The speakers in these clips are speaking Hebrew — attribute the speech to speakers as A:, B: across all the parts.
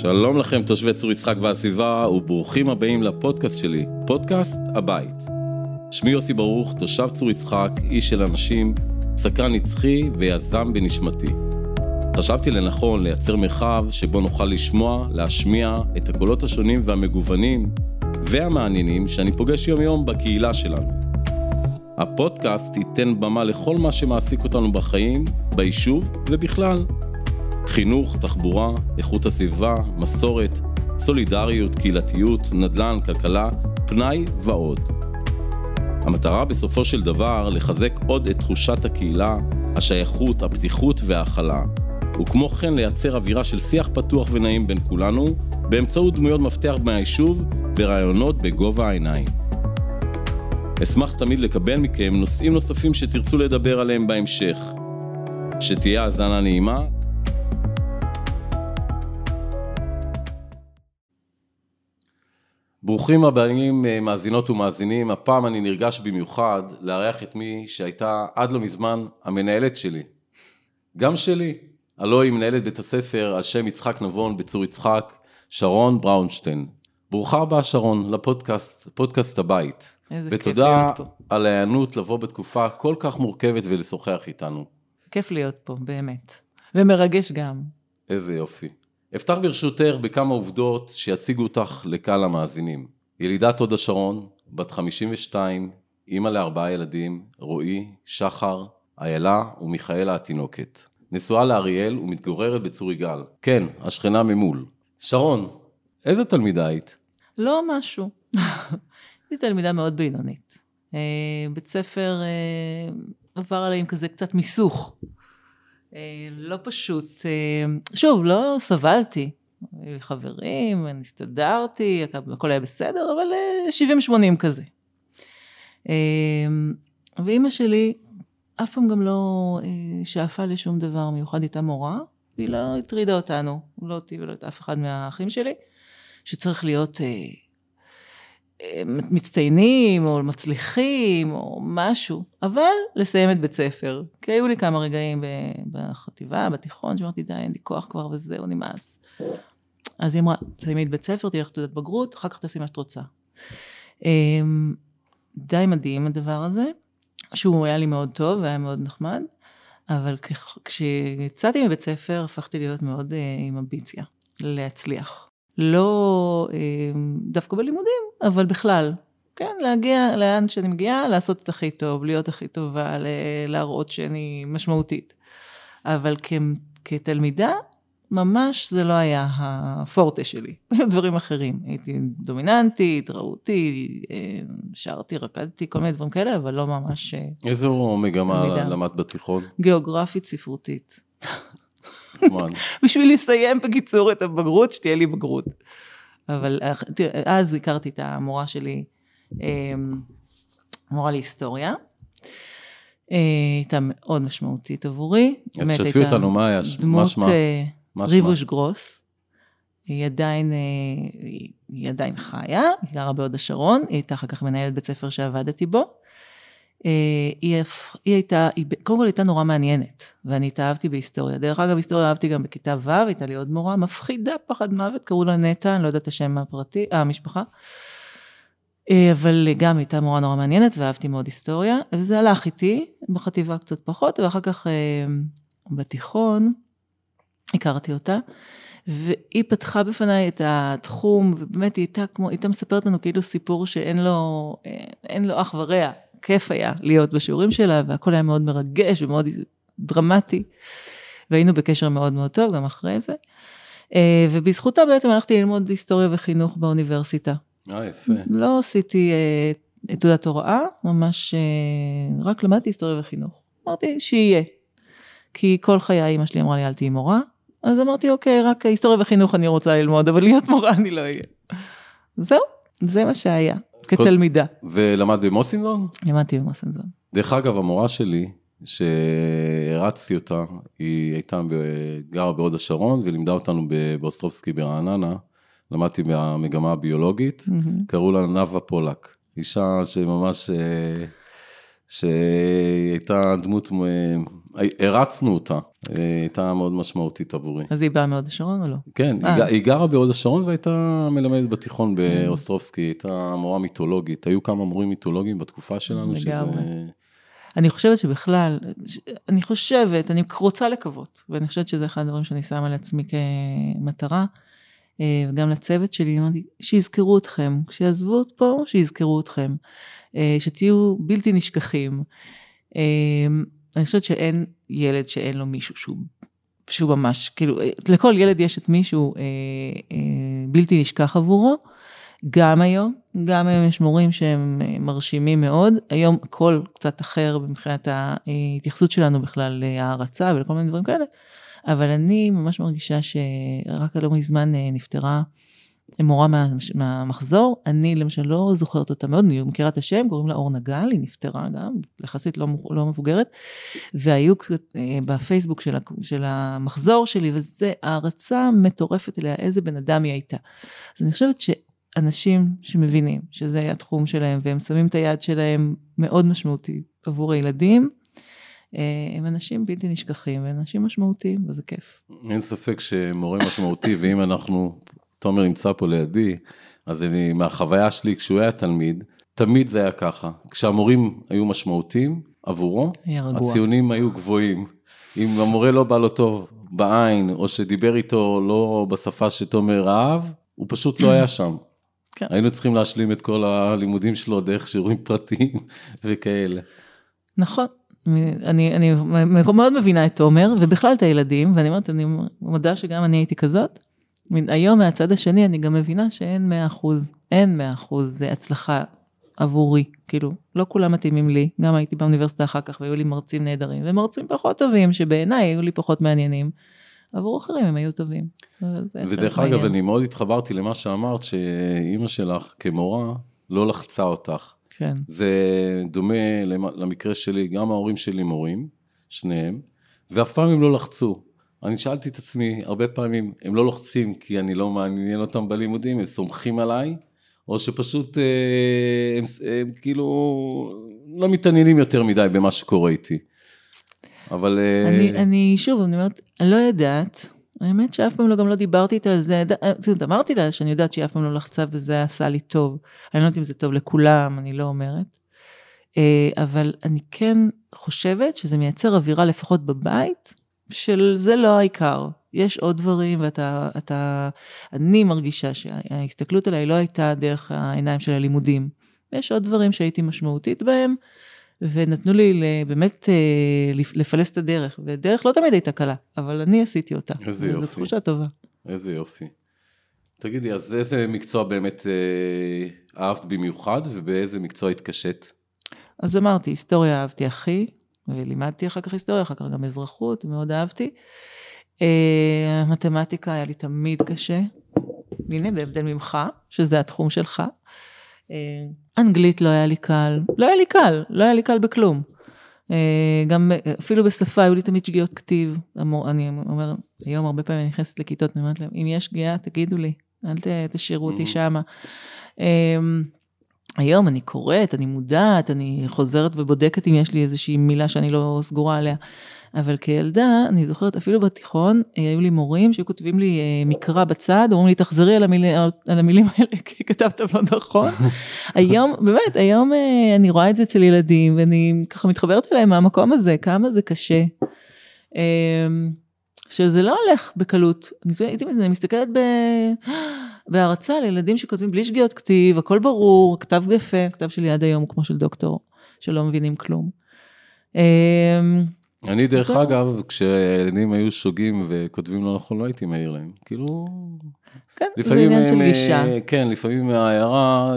A: שלום לכם תושבי צור יצחק והסביבה וברוכים הבאים לפודקאסט שלי, פודקאסט הבית. שמי יוסי ברוך, תושב צור יצחק, איש של אנשים, סקרן נצחי ויזם בנשמתי. חשבתי לנכון לייצר מרחב שבו נוכל לשמוע, להשמיע את הקולות השונים והמגוונים והמעניינים שאני פוגש יום יום בקהילה שלנו. הפודקאסט ייתן במה לכל מה שמעסיק אותנו בחיים, ביישוב ובכלל. חינוך, תחבורה, איכות הסביבה, מסורת, סולידריות, קהילתיות, נדל"ן, כלכלה, פנאי ועוד. המטרה בסופו של דבר לחזק עוד את תחושת הקהילה, השייכות, הפתיחות וההכלה, וכמו כן לייצר אווירה של שיח פתוח ונעים בין כולנו, באמצעות דמויות מפתח מהיישוב ורעיונות בגובה העיניים. אשמח תמיד לקבל מכם נושאים נוספים שתרצו לדבר עליהם בהמשך. שתהיה האזנה נעימה. ברוכים הבאים מאזינות ומאזינים, הפעם אני נרגש במיוחד לארח את מי שהייתה עד לא מזמן המנהלת שלי. גם שלי, הלוא היא מנהלת בית הספר על שם יצחק נבון בצור יצחק, שרון בראונשטיין. ברוכה הבאה שרון לפודקאסט, פודקאסט הבית.
B: איזה כיף
A: ותודה
B: להיות פה.
A: על ההיענות לבוא בתקופה כל כך מורכבת ולשוחח איתנו.
B: כיף להיות פה, באמת. ומרגש גם.
A: איזה יופי. אפתח ברשותך בכמה עובדות שיציגו אותך לקהל המאזינים. ילידת הוד השרון, בת 52, אימא לארבעה ילדים, רועי, שחר, איילה ומיכאלה התינוקת. נשואה לאריאל ומתגוררת בצור יגאל. כן, השכנה ממול. שרון, איזה תלמידה היית?
B: לא משהו. הייתי תלמידה מאוד בינונית. אה, בית ספר אה, עבר עליי עם כזה קצת מיסוך. אה, לא פשוט. אה, שוב, לא סבלתי. היו לי חברים, אני הסתדרתי, הכל היה בסדר, אבל אה, 70-80 כזה. אה, ואימא שלי אף פעם גם לא שאפה לשום דבר מיוחד, הייתה מורה, והיא לא הטרידה אותנו, לא אותי ולא את אף אחד מהאחים שלי, שצריך להיות מצטיינים או מצליחים או משהו, אבל לסיים את בית ספר. כי היו לי כמה רגעים בחטיבה, בתיכון, שאמרתי, די, אין לי כוח כבר וזהו, נמאס. אז היא אמרה, תסיימי את בית ספר, תלך לתעודת בגרות, אחר כך תעשי מה שאת רוצה. אה, די מדהים הדבר הזה. שהוא היה לי מאוד טוב והיה מאוד נחמד, אבל כשיצאתי מבית ספר הפכתי להיות מאוד אה, עם אמביציה, להצליח. לא אה, דווקא בלימודים, אבל בכלל. כן, להגיע לאן שאני מגיעה, לעשות את הכי טוב, להיות הכי טובה, להראות שאני משמעותית. אבל כ- כתלמידה, ממש זה לא היה הפורטה שלי, היו דברים אחרים. הייתי דומיננטית, ראו אותי, אה, שרתי, רקדתי, כל מיני דברים כאלה, אבל לא ממש אה,
A: איזו מגמה
B: תלמידה.
A: למדת בתיכון?
B: גיאוגרפית ספרותית. בשביל לסיים בקיצור את הבגרות, שתהיה לי בגרות. אבל אה, תראה, אז הכרתי את המורה שלי, אה, מורה להיסטוריה. אה, הייתה מאוד משמעותית עבורי.
A: אז תשתפי אותנו, מה היה? מה
B: דמות
A: שמה?
B: אה,
A: מה שמה?
B: ריבוש גרוס. היא עדיין, אה, היא עדיין חיה, היא גרה בהוד השרון, היא הייתה אחר כך מנהלת בית ספר שעבדתי בו. אה, היא, היא הייתה, היא, קודם כל הייתה נורא מעניינת, ואני התאהבתי בהיסטוריה. דרך אגב, היסטוריה אהבתי גם בכיתה ו', הייתה לי עוד מורה מפחידה, פחד מוות, קראו לה נטע, אני לא יודעת את השם הפרטי, אה, המשפחה. אה, אבל גם הייתה מורה נורא מעניינת, ואהבתי מאוד היסטוריה, וזה הלך איתי, בחטיבה קצת פחות, ואחר כך אה, בתיכון, הכרתי אותה. והיא פתחה בפניי את התחום, ובאמת היא הייתה כמו, היא הייתה מספרת לנו כאילו סיפור שאין לו, אין לו אח ורע. כיף היה להיות בשיעורים שלה, והכל היה מאוד מרגש ומאוד דרמטי. והיינו בקשר מאוד מאוד טוב גם אחרי זה. אה, ובזכותה בעצם הלכתי ללמוד היסטוריה וחינוך באוניברסיטה.
A: אה, יפה.
B: לא עשיתי אה, תעודת הוראה, ממש אה, רק למדתי היסטוריה וחינוך. אמרתי, שיהיה. כי כל חיי אמא שלי אמרה לי, אל תהיי מורה. אז אמרתי, אוקיי, רק היסטוריה וחינוך אני רוצה ללמוד, אבל להיות מורה אני לא אהיה. זהו, זה מה שהיה, כתלמידה.
A: ולמדת במוסינזון?
B: לימדתי במוסנזון.
A: דרך אגב, המורה שלי, שהרצתי אותה, היא הייתה גרה בהוד השרון ולימדה אותנו באוסטרובסקי ברעננה, למדתי במגמה הביולוגית, קראו לה נאוה פולק, אישה שממש, אה, שהייתה דמות, הרצנו אותה, הייתה מאוד משמעותית עבורי.
B: אז היא באה מהוד השרון או לא?
A: כן, היא, היא גרה בהוד השרון והייתה מלמדת בתיכון באוסטרובסקי, הייתה מורה מיתולוגית, היו כמה מורים מיתולוגיים בתקופה שלנו,
B: לגמרי. אני חושבת שבכלל, אני חושבת, אני רוצה לקוות, ואני חושבת שזה אחד הדברים שאני שמה לעצמי כמטרה, וגם לצוות שלי, אמרתי, שיזכרו אתכם, כשיעזבו פה, שיזכרו אתכם. אה, שתהיו בלתי נשכחים. אה, אני חושבת שאין ילד שאין לו מישהו שהוא, שהוא ממש, כאילו, אה, לכל ילד יש את מישהו אה, אה, בלתי נשכח עבורו. גם היום, גם היום יש מורים שהם מרשימים מאוד. היום הכל קצת אחר מבחינת ההתייחסות שלנו בכלל להערצה ולכל מיני דברים כאלה. אבל אני ממש מרגישה שרק לא מזמן נפטרה מורה מה, מהמחזור, אני למשל לא זוכרת אותה מאוד, אני מכירה את השם, קוראים לה אורנה גל, היא נפטרה גם, יחסית לא, לא מבוגרת, והיו אה, בפייסבוק של, של המחזור שלי, וזה הערצה מטורפת אליה, איזה בן אדם היא הייתה. אז אני חושבת שאנשים שמבינים שזה התחום שלהם, והם שמים את היד שלהם מאוד משמעותי עבור הילדים, אה, הם אנשים בלתי נשכחים ואנשים משמעותיים, וזה כיף.
A: אין ספק שמורה משמעותי, ואם אנחנו תומר נמצא פה לידי, אז אני, מהחוויה שלי כשהוא היה תלמיד, תמיד זה היה ככה. כשהמורים היו משמעותיים עבורו, הציונים היו גבוהים. אם המורה לא בא לו טוב בעין, או שדיבר איתו לא בשפה שתומר אהב, הוא פשוט לא היה שם. כן. היינו צריכים להשלים את כל הלימודים שלו דרך שיעורים פרטיים וכאלה.
B: נכון. אני, אני מאוד מבינה את תומר, ובכלל את הילדים, ואני אומרת, אני מודה שגם אני הייתי כזאת. היום מהצד השני אני גם מבינה שאין מאה אחוז, אין מאה אחוז זה הצלחה עבורי, כאילו, לא כולם מתאימים לי, גם הייתי באוניברסיטה אחר כך והיו לי מרצים נהדרים, ומרצים פחות טובים, שבעיניי היו לי פחות מעניינים, עבור אחרים הם היו טובים.
A: ודרך אגב, אני מאוד התחברתי למה שאמרת, שאימא שלך כמורה לא לחצה אותך.
B: כן.
A: זה דומה למקרה שלי, גם ההורים שלי מורים, שניהם, ואף פעם הם לא לחצו. אני שאלתי את עצמי הרבה פעמים, הם לא לוחצים כי אני לא מעניין אותם בלימודים, הם סומכים עליי, או שפשוט אה, הם, הם, כאילו לא מתעניינים יותר מדי במה שקורה איתי. אבל...
B: אה, אני, אני שוב, אני אומרת, לא יודעת, האמת שאף פעם לא, גם לא דיברתי איתה על זה, זאת אומרת, אמרתי לה שאני יודעת שהיא אף פעם לא לחצה וזה עשה לי טוב. אני לא יודעת אם זה טוב לכולם, אני לא אומרת. אה, אבל אני כן חושבת שזה מייצר אווירה לפחות בבית, של זה לא העיקר, יש עוד דברים ואתה, אתה, אני מרגישה שההסתכלות עליי לא הייתה דרך העיניים של הלימודים. יש עוד דברים שהייתי משמעותית בהם, ונתנו לי באמת אה, לפלס את הדרך, ודרך לא תמיד הייתה קלה, אבל אני עשיתי אותה.
A: איזה יופי.
B: זו תחושה טובה.
A: איזה יופי. תגידי, אז איזה מקצוע באמת אה, אהבת במיוחד, ובאיזה מקצוע התקשית?
B: אז אמרתי, היסטוריה אהבתי הכי, ולימדתי אחר כך היסטוריה, אחר כך גם אזרחות, מאוד אהבתי. אה, מתמטיקה היה לי תמיד קשה. הנה, בהבדל ממך, שזה התחום שלך. אה, אנגלית לא היה לי קל, לא היה לי קל, לא היה לי קל בכלום. אה, גם אפילו בשפה היו לי תמיד שגיאות כתיב. אני אומר, היום הרבה פעמים אני נכנסת לכיתות, אני אומרת להם, אם יש שגיאה, תגידו לי, אל תשאירו אותי שמה. היום אני קוראת, אני מודעת, אני חוזרת ובודקת אם יש לי איזושהי מילה שאני לא סגורה עליה. אבל כילדה, אני זוכרת, אפילו בתיכון, אה, היו לי מורים שהיו כותבים לי אה, מקרא בצד, אומרים לי, תחזרי על, המיל... על המילים האלה, כי כתבת לא נכון. היום, באמת, היום אה, אני רואה את זה אצל ילדים, ואני ככה מתחברת אליהם מהמקום הזה, כמה זה קשה. שזה לא הולך בקלות. אני, מסתכלת ב... בהערצה לילדים שכותבים בלי שגיאות כתיב, הכל ברור, כתב יפה, כתב שלי עד היום הוא כמו של דוקטור, שלא מבינים כלום. אמ,
A: אני דרך אגב, כשילדים היו שוגים וכותבים לא נכון, לא הייתי מעיר להם. כאילו...
B: כן, זה עניין של גישה.
A: כן, לפעמים ההערה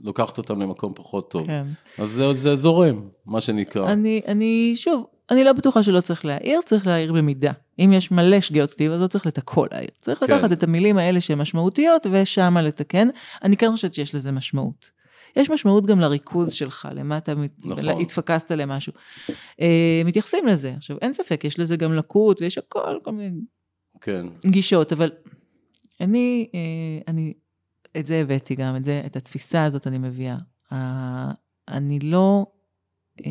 A: לוקחת אותם למקום פחות טוב. כן. אז זה, זה זורם, מה שנקרא.
B: אני, אני, שוב, אני לא בטוחה שלא צריך להעיר, צריך להעיר במידה. אם יש מלא שגיאות כתיב, אז לא צריך את הכל להעיר. צריך כן. לקחת את המילים האלה שהן משמעותיות, ושמה לתקן. אני כן חושבת שיש לזה משמעות. יש משמעות גם לריכוז שלך, למה אתה נכון. התפקסת למשהו. אה, מתייחסים לזה. עכשיו, אין ספק, יש לזה גם לקות, ויש הכל, כל מיני
A: כן.
B: גישות, אבל אני, אה, אני, את זה הבאתי גם, את זה, את התפיסה הזאת אני מביאה. אני לא אה,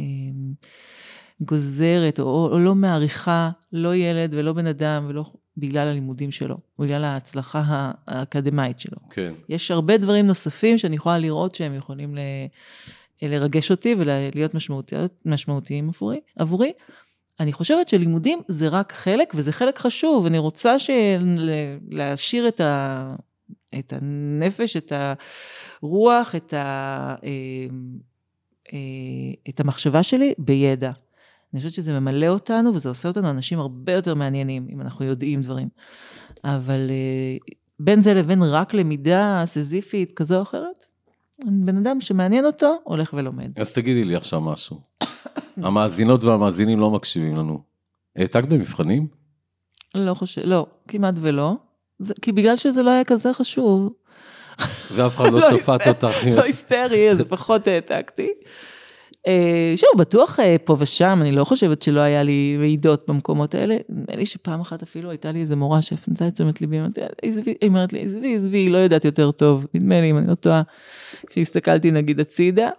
B: גוזרת או, או לא מעריכה לא ילד ולא בן אדם ולא בגלל הלימודים שלו, בגלל ההצלחה האקדמית שלו.
A: כן.
B: יש הרבה דברים נוספים שאני יכולה לראות שהם יכולים ל, לרגש אותי ולהיות משמעותיים, משמעותיים עבורי, עבורי. אני חושבת שלימודים זה רק חלק, וזה חלק חשוב. אני רוצה להשאיר את, ה, את הנפש, את הרוח, את, ה, אה, אה, את המחשבה שלי בידע. אני חושבת שזה ממלא אותנו, וזה עושה אותנו אנשים הרבה יותר מעניינים, אם אנחנו יודעים דברים. אבל אה, בין זה לבין רק למידה סזיפית כזו או אחרת, בן אדם שמעניין אותו, הולך ולומד.
A: אז תגידי לי עכשיו משהו. המאזינות והמאזינים לא מקשיבים לנו. העתקת במבחנים?
B: לא חושב, לא, כמעט ולא. זה, כי בגלל שזה לא היה כזה חשוב.
A: ואף אחד לא, לא שפט אותך.
B: לא היסטרי, אז פחות העתקתי. אה, שוב, בטוח אה, פה ושם, אני לא חושבת שלא היה לי מעידות במקומות האלה. נדמה לי שפעם אחת אפילו הייתה לי איזה מורה שהפנתה את תשומת ליבי, היא אומרת לי, עזבי, עזבי, היא לא יודעת יותר טוב, נדמה לי, אם אני לא טועה, כשהסתכלתי נגיד הצידה.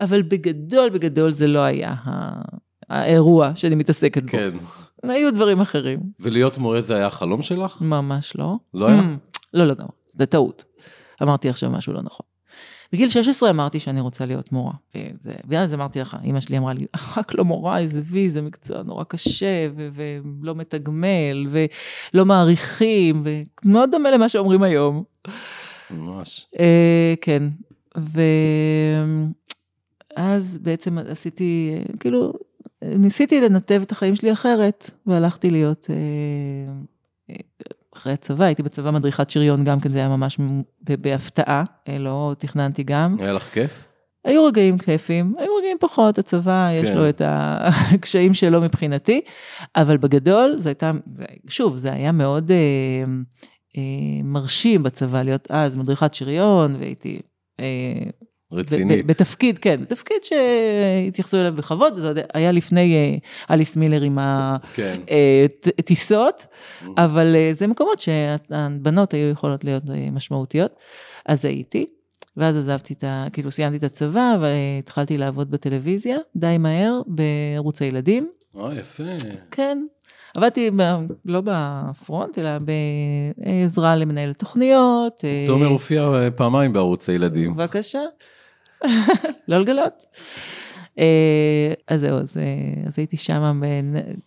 B: אבל בגדול, בגדול זה לא היה האירוע שאני מתעסקת בו.
A: כן.
B: היו דברים אחרים.
A: ולהיות מורה זה היה החלום שלך?
B: ממש לא.
A: לא היה?
B: לא, לא, גם. זה טעות. אמרתי עכשיו משהו לא נכון. בגיל 16 אמרתי שאני רוצה להיות מורה. וזה, ואז אמרתי לך, אמא שלי אמרה לי, רק לא מורה, וי, זה מקצוע נורא קשה, ו- ולא מתגמל, ולא מעריכים, ומאוד דומה למה שאומרים היום.
A: ממש.
B: אה, כן. ואז בעצם עשיתי, כאילו, ניסיתי לנתב את החיים שלי אחרת, והלכתי להיות... אחרי הצבא, הייתי בצבא מדריכת שריון גם כן, זה היה ממש בהפתעה, אה, לא תכננתי גם.
A: היה לך כיף?
B: היו רגעים כיפים, היו רגעים פחות, הצבא כן. יש לו את הקשיים שלו מבחינתי, אבל בגדול זה הייתה, זה, שוב, זה היה מאוד אה, אה, מרשים בצבא להיות אז מדריכת שריון, והייתי אה,
A: רצינית.
B: בתפקיד, כן, בתפקיד שהתייחסו אליו בכבוד, זה היה לפני אה, אליס מילר עם הטיסות, כן. אה, אבל אה, זה מקומות שהבנות היו יכולות להיות משמעותיות, אז הייתי. ואז עזבתי את ה... כאילו סיימתי את הצבא, והתחלתי לעבוד בטלוויזיה, די מהר, בערוץ הילדים.
A: אה, יפה.
B: כן. עבדתי ב, לא בפרונט, אלא בעזרה למנהל תוכניות.
A: תומר הופיע פעמיים בערוץ הילדים.
B: בבקשה. לא לגלות. אה, אז זהו, אז, אה, אז הייתי שם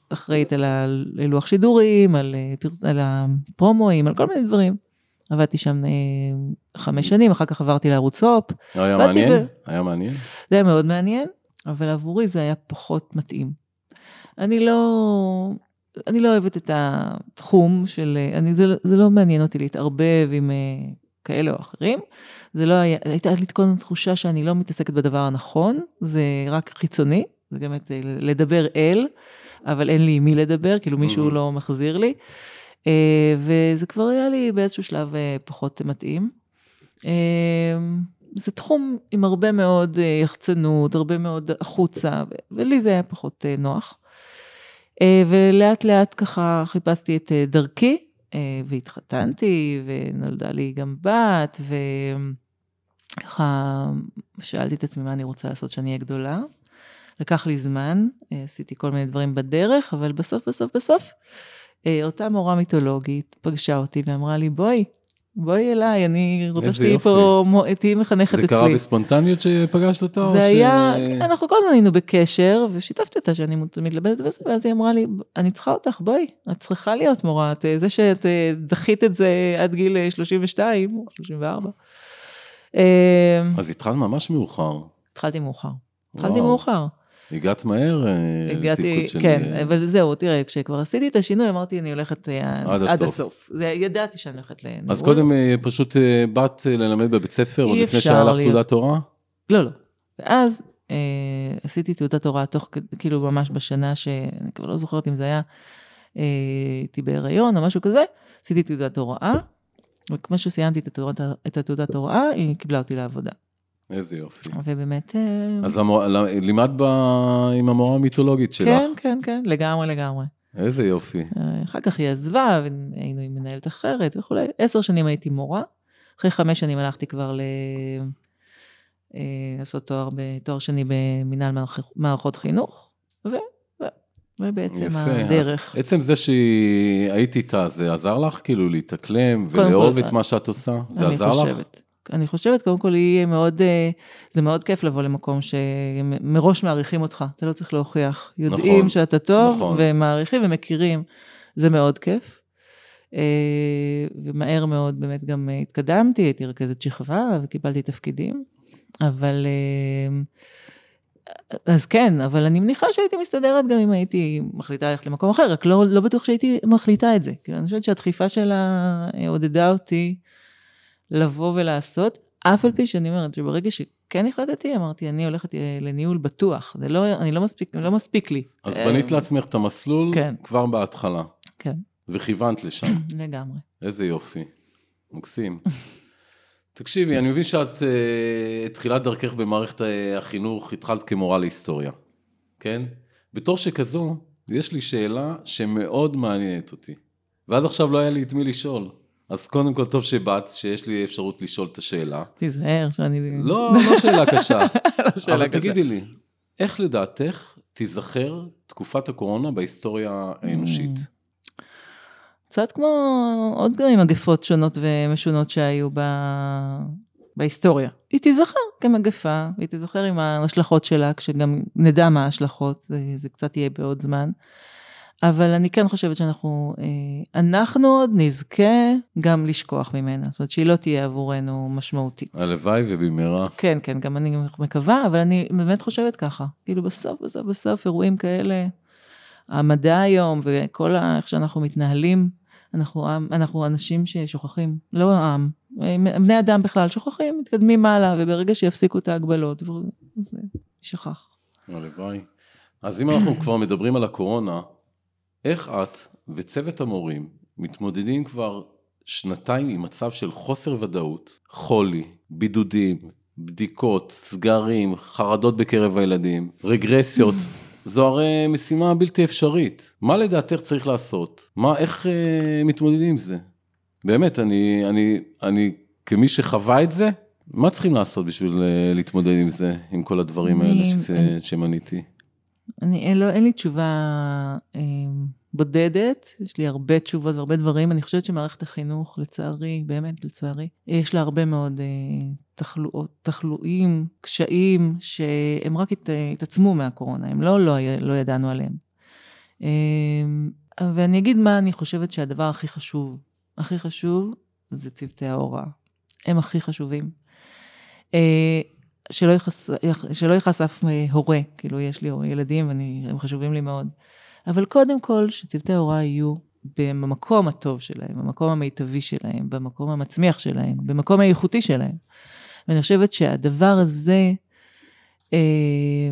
B: אחראית על הלוח שידורים, על, אה, על הפרומואים, על כל מיני דברים. עבדתי שם חמש שנים, אחר כך עברתי לערוץ הופ.
A: היה מעניין? ב... היה מעניין?
B: זה היה מאוד מעניין, אבל עבורי זה היה פחות מתאים. אני לא, אני לא אוהבת את התחום של, אני, זה, זה לא מעניין אותי להתערבב עם כאלה או אחרים. זה לא היה, הייתה לי כל הזמן תחושה שאני לא מתעסקת בדבר הנכון, זה רק חיצוני, זה באמת אה, לדבר אל, אבל אין לי עם מי לדבר, כאילו מישהו לא מחזיר לי. אה, וזה כבר היה לי באיזשהו שלב אה, פחות מתאים. זה תחום עם הרבה מאוד יחצנות, הרבה מאוד החוצה, ולי זה היה פחות נוח. ולאט לאט ככה חיפשתי את דרכי, והתחתנתי, ונולדה לי גם בת, וככה שאלתי את עצמי מה אני רוצה לעשות כשאני אהיה גדולה. לקח לי זמן, אה, עשיתי כל מיני דברים בדרך, אבל בסוף, בסוף, בסוף, אה, אותה מורה מיתולוגית פגשה אותי ואמרה לי, בואי, בואי אליי, אני רוצה שתהיי פה, תהיי מחנכת אצלי.
A: זה קרה בספונטניות שפגשת אותה?
B: זה היה, ש... אנחנו כל הזמן היינו בקשר, ושיתפתי אותה שאני מתלבטת בזה, ואז היא אמרה לי, אני צריכה אותך, בואי, את צריכה להיות מורה, את, זה שאת אה, דחית את זה עד גיל 32 או 34.
A: אז התחלת ממש מאוחר.
B: התחלתי מאוחר. התחלתי מאוחר.
A: הגעת מהר? אה,
B: הגעתי, כן, של... אבל זהו, תראה, כשכבר עשיתי את השינוי, אמרתי, אני הולכת אה, עד, עד הסוף. הסוף. זה, ידעתי שאני הולכת לניהול.
A: אז קודם אה, פשוט באת ללמד בבית ספר, עוד לפני שהיה לך תעודת הוראה?
B: לא, לא. ואז אה, עשיתי תעודת הוראה תוך, כאילו ממש בשנה שאני כבר לא זוכרת אם זה היה, הייתי אה, בהיריון או משהו כזה, עשיתי תעודת הוראה, וכמו שסיימתי את התעודת, את התעודת הוראה, היא קיבלה אותי לעבודה.
A: איזה יופי.
B: ובאמת... אה,
A: אז המור... לימדת ב... עם המורה המיתולוגית שלך.
B: כן, כן, כן, לגמרי, לגמרי.
A: איזה יופי.
B: אה, אחר כך היא עזבה, והיינו עם מנהלת אחרת וכולי. עשר שנים הייתי מורה. אחרי חמש שנים הלכתי כבר ל... לעשות תואר, תואר שני במנהל מערכות חינוך, וזהו, זה בעצם יפה, הדרך.
A: עצם זה שהייתי איתה, זה עזר לך כאילו להתאקלם ולאהוב את מה שאת עושה? זה עזר.
B: לך? אני חושבת, קודם כל, יהיה מאוד, אה, זה מאוד כיף לבוא למקום שמראש מעריכים אותך, אתה לא צריך להוכיח. יודעים נכון, שאתה טוב, נכון. ומעריכים ומכירים, זה מאוד כיף. אה, ומהר מאוד באמת גם התקדמתי, הייתי רכזת שכבה וקיבלתי תפקידים, אבל... אה, אז כן, אבל אני מניחה שהייתי מסתדרת גם אם הייתי מחליטה ללכת למקום אחר, רק לא, לא בטוח שהייתי מחליטה את זה. כאילו, אני חושבת שהדחיפה שלה עודדה אותי לבוא ולעשות, אף על פי שאני אומרת שברגע שכן החלטתי, אמרתי, אני הולכת אה, לניהול בטוח, זה לא, אני לא מספיק, לא מספיק לי.
A: אז בנית לעצמך את המסלול כן. כבר בהתחלה.
B: כן.
A: וכיוונת לשם.
B: לגמרי.
A: איזה יופי, מקסים. תקשיבי, אני מבין שאת, uh, תחילת דרכך במערכת החינוך, התחלת כמורה להיסטוריה, כן? בתור שכזו, יש לי שאלה שמאוד מעניינת אותי, ועד עכשיו לא היה לי את מי לשאול. אז קודם כל, טוב שבאת, שיש לי אפשרות לשאול את השאלה.
B: תיזהר שאני...
A: לא, לא שאלה קשה. לא שאלה אבל קשה. תגידי לי, איך לדעתך תיזכר תקופת הקורונה בהיסטוריה האנושית? Mm.
B: קצת כמו עוד גם מגפות שונות ומשונות שהיו ב... בהיסטוריה. היא תיזכר כמגפה, והיא תיזכר עם ההשלכות שלה, כשגם נדע מה ההשלכות, זה, זה קצת יהיה בעוד זמן. אבל אני כן חושבת שאנחנו, אה, אנחנו עוד נזכה גם לשכוח ממנה, זאת אומרת שהיא לא תהיה עבורנו משמעותית.
A: הלוואי ובמהרה.
B: כן, כן, גם אני מקווה, אבל אני באמת חושבת ככה. כאילו בסוף, בסוף, בסוף, אירועים כאלה, המדע היום וכל ה... איך שאנחנו מתנהלים, אנחנו, אנחנו אנשים ששוכחים, לא העם, בני אדם בכלל שוכחים, מתקדמים מעלה, וברגע שיפסיקו את ההגבלות, זה יישכח.
A: הלוואי. אז אם אנחנו כבר מדברים על הקורונה, איך את וצוות המורים מתמודדים כבר שנתיים עם מצב של חוסר ודאות, חולי, בידודים, בדיקות, סגרים, חרדות בקרב הילדים, רגרסיות, זו הרי משימה בלתי אפשרית. מה לדעתך צריך לעשות? מה, איך אה, מתמודדים עם זה? באמת, אני, אני, אני, כמי שחווה את זה, מה צריכים לעשות בשביל אה, להתמודד עם זה, עם כל הדברים האלה שמניתי?
B: אני, אין, לא, אין לי תשובה אה, בודדת, יש לי הרבה תשובות והרבה דברים. אני חושבת שמערכת החינוך, לצערי, באמת לצערי, יש לה הרבה מאוד אה, תחלואות, תחלואים, קשיים, שהם רק הת, התעצמו מהקורונה, הם לא, לא, לא ידענו עליהם. אה, ואני אגיד מה אני חושבת שהדבר הכי חשוב, הכי חשוב, זה צוותי ההוראה. הם הכי חשובים. אה, שלא יכעס, שלא הורה, כאילו יש לי ילדים והם חשובים לי מאוד. אבל קודם כל, שצוותי ההוראה יהיו במקום הטוב שלהם, במקום המיטבי שלהם, במקום המצמיח שלהם, במקום האיכותי שלהם. ואני חושבת שהדבר הזה, אה,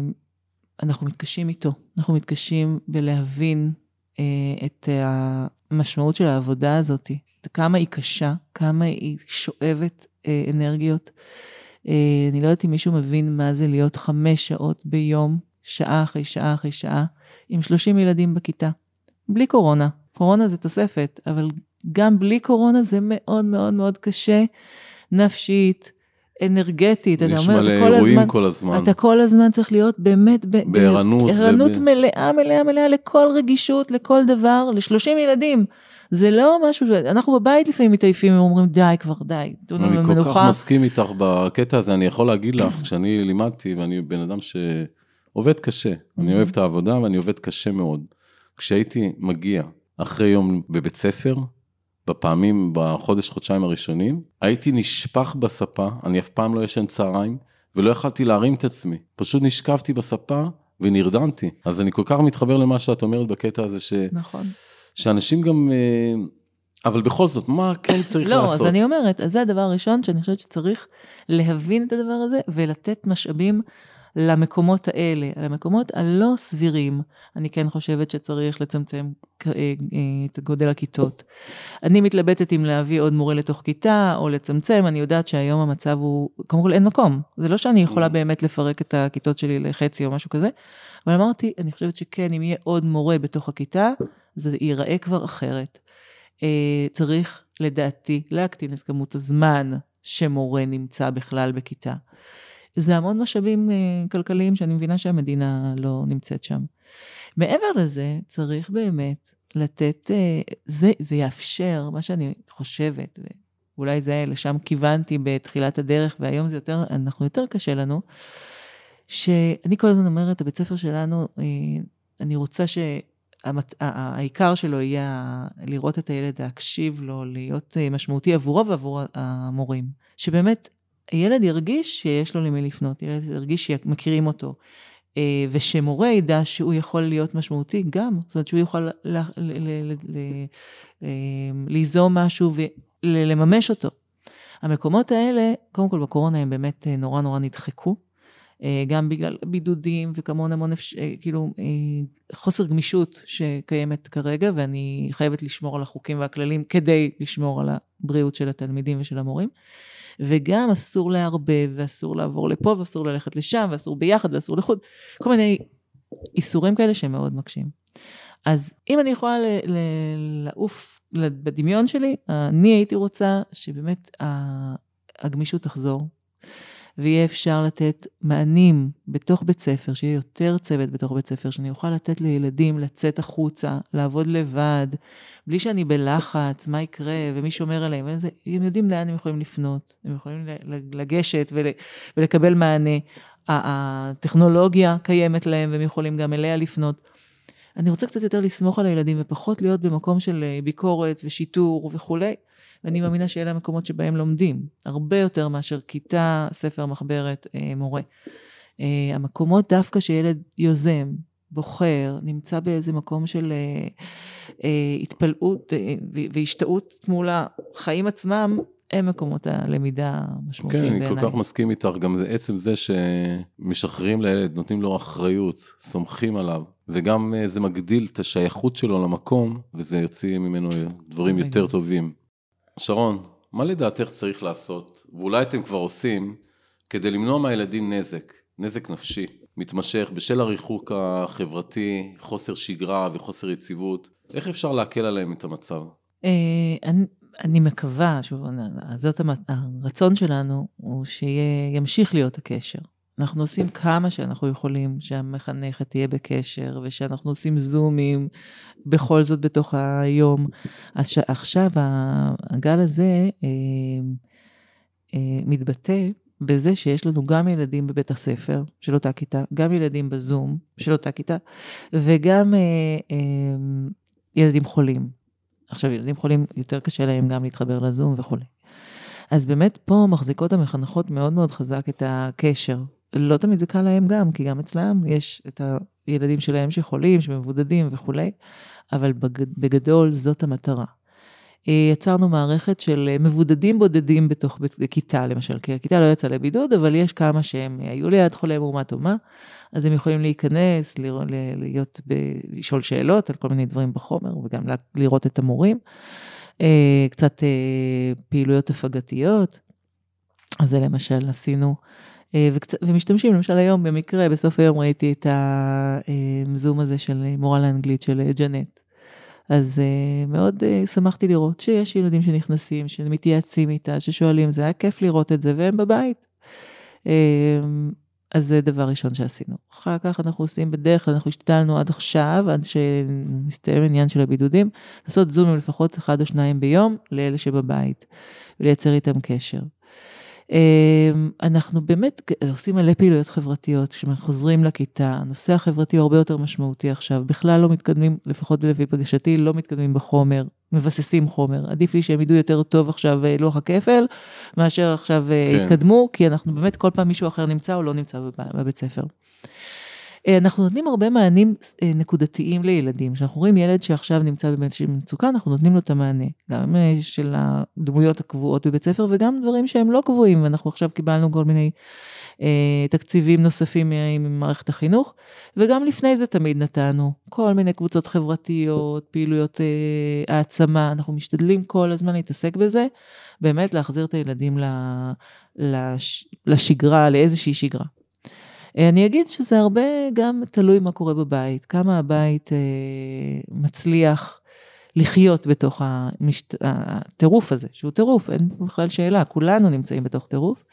B: אנחנו מתקשים איתו. אנחנו מתקשים בלהבין אה, את המשמעות של העבודה הזאת, כמה היא קשה, כמה היא שואבת אה, אנרגיות. אני לא יודעת אם מישהו מבין מה זה להיות חמש שעות ביום, שעה אחרי שעה אחרי שעה, עם 30 ילדים בכיתה. בלי קורונה. קורונה זה תוספת, אבל גם בלי קורונה זה מאוד מאוד מאוד קשה, נפשית, אנרגטית.
A: יש מלא אירועים הזמן, כל הזמן.
B: אתה כל הזמן צריך להיות באמת
A: בערנות.
B: בערנות וב... מלאה, מלאה, מלאה לכל רגישות, לכל דבר, ל-30 ילדים. זה לא משהו ש... אנחנו בבית לפעמים מתעייפים ואומרים, די כבר, די, תנו לנו
A: מנוחה. אני כל כך מסכים איתך בקטע הזה, אני יכול להגיד לך, כשאני לימדתי, ואני בן אדם ש... עובד קשה, אני אוהב את העבודה ואני עובד קשה מאוד. כשהייתי מגיע אחרי יום בבית ספר, בפעמים, בחודש, חודשיים הראשונים, הייתי נשפך בספה, אני אף פעם לא ישן צהריים, ולא יכלתי להרים את עצמי. פשוט נשכבתי בספה ונרדמתי. אז אני כל כך מתחבר למה שאת אומרת בקטע הזה, ש...
B: נכון.
A: שאנשים גם... אה, אבל בכל זאת, מה כן צריך
B: לא,
A: לעשות?
B: לא, אז אני אומרת, אז זה הדבר הראשון שאני חושבת שצריך להבין את הדבר הזה ולתת משאבים למקומות האלה, למקומות הלא סבירים, אני כן חושבת שצריך לצמצם אה, אה, את גודל הכיתות. אני מתלבטת אם להביא עוד מורה לתוך כיתה או לצמצם, אני יודעת שהיום המצב הוא, קודם כל אין מקום. זה לא שאני יכולה mm. באמת לפרק את הכיתות שלי לחצי או משהו כזה, אבל אמרתי, אני חושבת שכן, אם יהיה עוד מורה בתוך הכיתה, זה ייראה כבר אחרת. אה, צריך, לדעתי, להקטין את כמות הזמן שמורה נמצא בכלל בכיתה. זה המון משאבים כלכליים שאני מבינה שהמדינה לא נמצאת שם. מעבר לזה, צריך באמת לתת, זה, זה יאפשר, מה שאני חושבת, ואולי זה לשם כיוונתי בתחילת הדרך, והיום זה יותר, אנחנו יותר קשה לנו, שאני כל הזמן אומרת, הבית ספר שלנו, אני רוצה שהעיקר שלו יהיה לראות את הילד, להקשיב לו, להיות משמעותי עבורו ועבור המורים. שבאמת, הילד ירגיש שיש לו למי לפנות, ילד ירגיש שמכירים אותו. ושמורה ידע שהוא יכול להיות משמעותי גם, זאת אומרת שהוא יכול ליזום משהו ולממש אותו. המקומות האלה, קודם כל בקורונה הם באמת נורא נורא נדחקו. אה, גם בגלל בידודים וכמון המון, אה, כאילו, אה, חוסר גמישות שקיימת כרגע, ואני חייבת לשמור על החוקים והכללים כדי לשמור על הבריאות של התלמידים ושל המורים. וגם אסור לערבב, ואסור לעבור לפה, ואסור ללכת לשם, ואסור ביחד, ואסור לחוד, כל מיני איסורים כאלה שהם מאוד מקשים. אז אם אני יכולה לעוף בדמיון שלי, אני הייתי רוצה שבאמת הגמישות תחזור, ויהיה אפשר לתת מענים בתוך בית ספר, שיהיה יותר צוות בתוך בית ספר, שאני אוכל לתת לילדים לצאת החוצה, לעבוד לבד, בלי שאני בלחץ, מה יקרה, ומי שומר עליהם, וזה, הם יודעים לאן הם יכולים לפנות, הם יכולים לגשת ול, ולקבל מענה. הטכנולוגיה קיימת להם, והם יכולים גם אליה לפנות. אני רוצה קצת יותר לסמוך על הילדים ופחות להיות במקום של אה, ביקורת ושיטור וכולי. ואני מאמינה שאלה המקומות שבהם לומדים, הרבה יותר מאשר כיתה, ספר, מחברת, אה, מורה. אה, המקומות דווקא שילד יוזם, בוחר, נמצא באיזה מקום של אה, התפלאות והשתאות מול החיים עצמם, הם מקומות הלמידה המשמעותיים
A: בעיניי. כן, אני כל כך מסכים איתך, גם זה עצם זה שמשחררים לילד, נותנים לו אחריות, סומכים עליו, וגם זה מגדיל את השייכות שלו למקום, וזה יוציא ממנו דברים יותר טובים. שרון, מה לדעתך צריך לעשות, ואולי אתם כבר עושים, כדי למנוע מהילדים נזק, נזק נפשי, מתמשך בשל הריחוק החברתי, חוסר שגרה וחוסר יציבות, איך אפשר להקל עליהם את המצב?
B: אה, אני מקווה, שוב, זאת הרצון שלנו, הוא שימשיך להיות הקשר. אנחנו עושים כמה שאנחנו יכולים שהמחנכת תהיה בקשר, ושאנחנו עושים זומים בכל זאת בתוך היום. אז עכשיו הגל הזה אה, אה, מתבטא בזה שיש לנו גם ילדים בבית הספר של אותה כיתה, גם ילדים בזום של אותה כיתה, וגם אה, אה, ילדים חולים. עכשיו, ילדים חולים, יותר קשה להם גם להתחבר לזום וכולי. אז באמת פה מחזיקות המחנכות מאוד מאוד חזק את הקשר לא תמיד זה קל להם גם, כי גם אצלם יש את הילדים שלהם שחולים, שמבודדים וכולי, אבל בגדול זאת המטרה. אה, יצרנו מערכת של אה, מבודדים בודדים בתוך כיתה, למשל, כי הכיתה לא יצאה לבידוד, אבל יש כמה שהם היו ליד חולה מאומת או מה, אז הם יכולים להיכנס, להיות, לשאול שאלות על כל מיני דברים בחומר, וגם לראות את המורים. אה, קצת פעילויות הפגתיות, אז זה למשל עשינו. אה, ומשתמשים, למשל היום במקרה, בסוף היום ראיתי את הזום הזה של מורה לאנגלית של ג'נט. אז מאוד שמחתי לראות שיש ילדים שנכנסים, שמתייעצים איתה, ששואלים, זה היה כיף לראות את זה, והם בבית. אז זה דבר ראשון שעשינו. אחר כך אנחנו עושים, בדרך כלל אנחנו השתדלנו עד עכשיו, עד שמסתיים העניין של הבידודים, לעשות זומים לפחות אחד או שניים ביום לאלה שבבית, ולייצר איתם קשר. אמ, אנחנו באמת עושים מלא פעילויות חברתיות, כשאנחנו חוזרים לכיתה, הנושא החברתי הוא הרבה יותר משמעותי עכשיו, בכלל לא מתקדמים, לפחות לפי פגשתי, לא מתקדמים בחומר, מבססים חומר. עדיף לי שהם ידעו יותר טוב עכשיו אה, לוח הכפל, מאשר עכשיו אה, כן. יתקדמו, כי אנחנו באמת כל פעם מישהו אחר נמצא או לא נמצא בבית ספר. אה, אנחנו נותנים הרבה מענים אה, נקודתיים לילדים. כשאנחנו רואים ילד שעכשיו נמצא באיזושהי מצוקה, אנחנו נותנים לו את המענה. גם אה, של הדמויות הקבועות בבית ספר וגם דברים שהם לא קבועים. ואנחנו עכשיו קיבלנו כל מיני אה, תקציבים נוספים ממערכת החינוך, וגם לפני זה תמיד נתנו כל מיני קבוצות חברתיות, פעילויות אה, העצמה. אנחנו משתדלים כל הזמן להתעסק בזה, באמת להחזיר את הילדים לש, לשגרה, לאיזושהי שגרה. אה, אני אגיד שזה הרבה גם תלוי מה קורה בבית, כמה הבית אה, מצליח לחיות בתוך המשת... הטירוף הזה, שהוא טירוף, אין בכלל שאלה, כולנו נמצאים בתוך טירוף.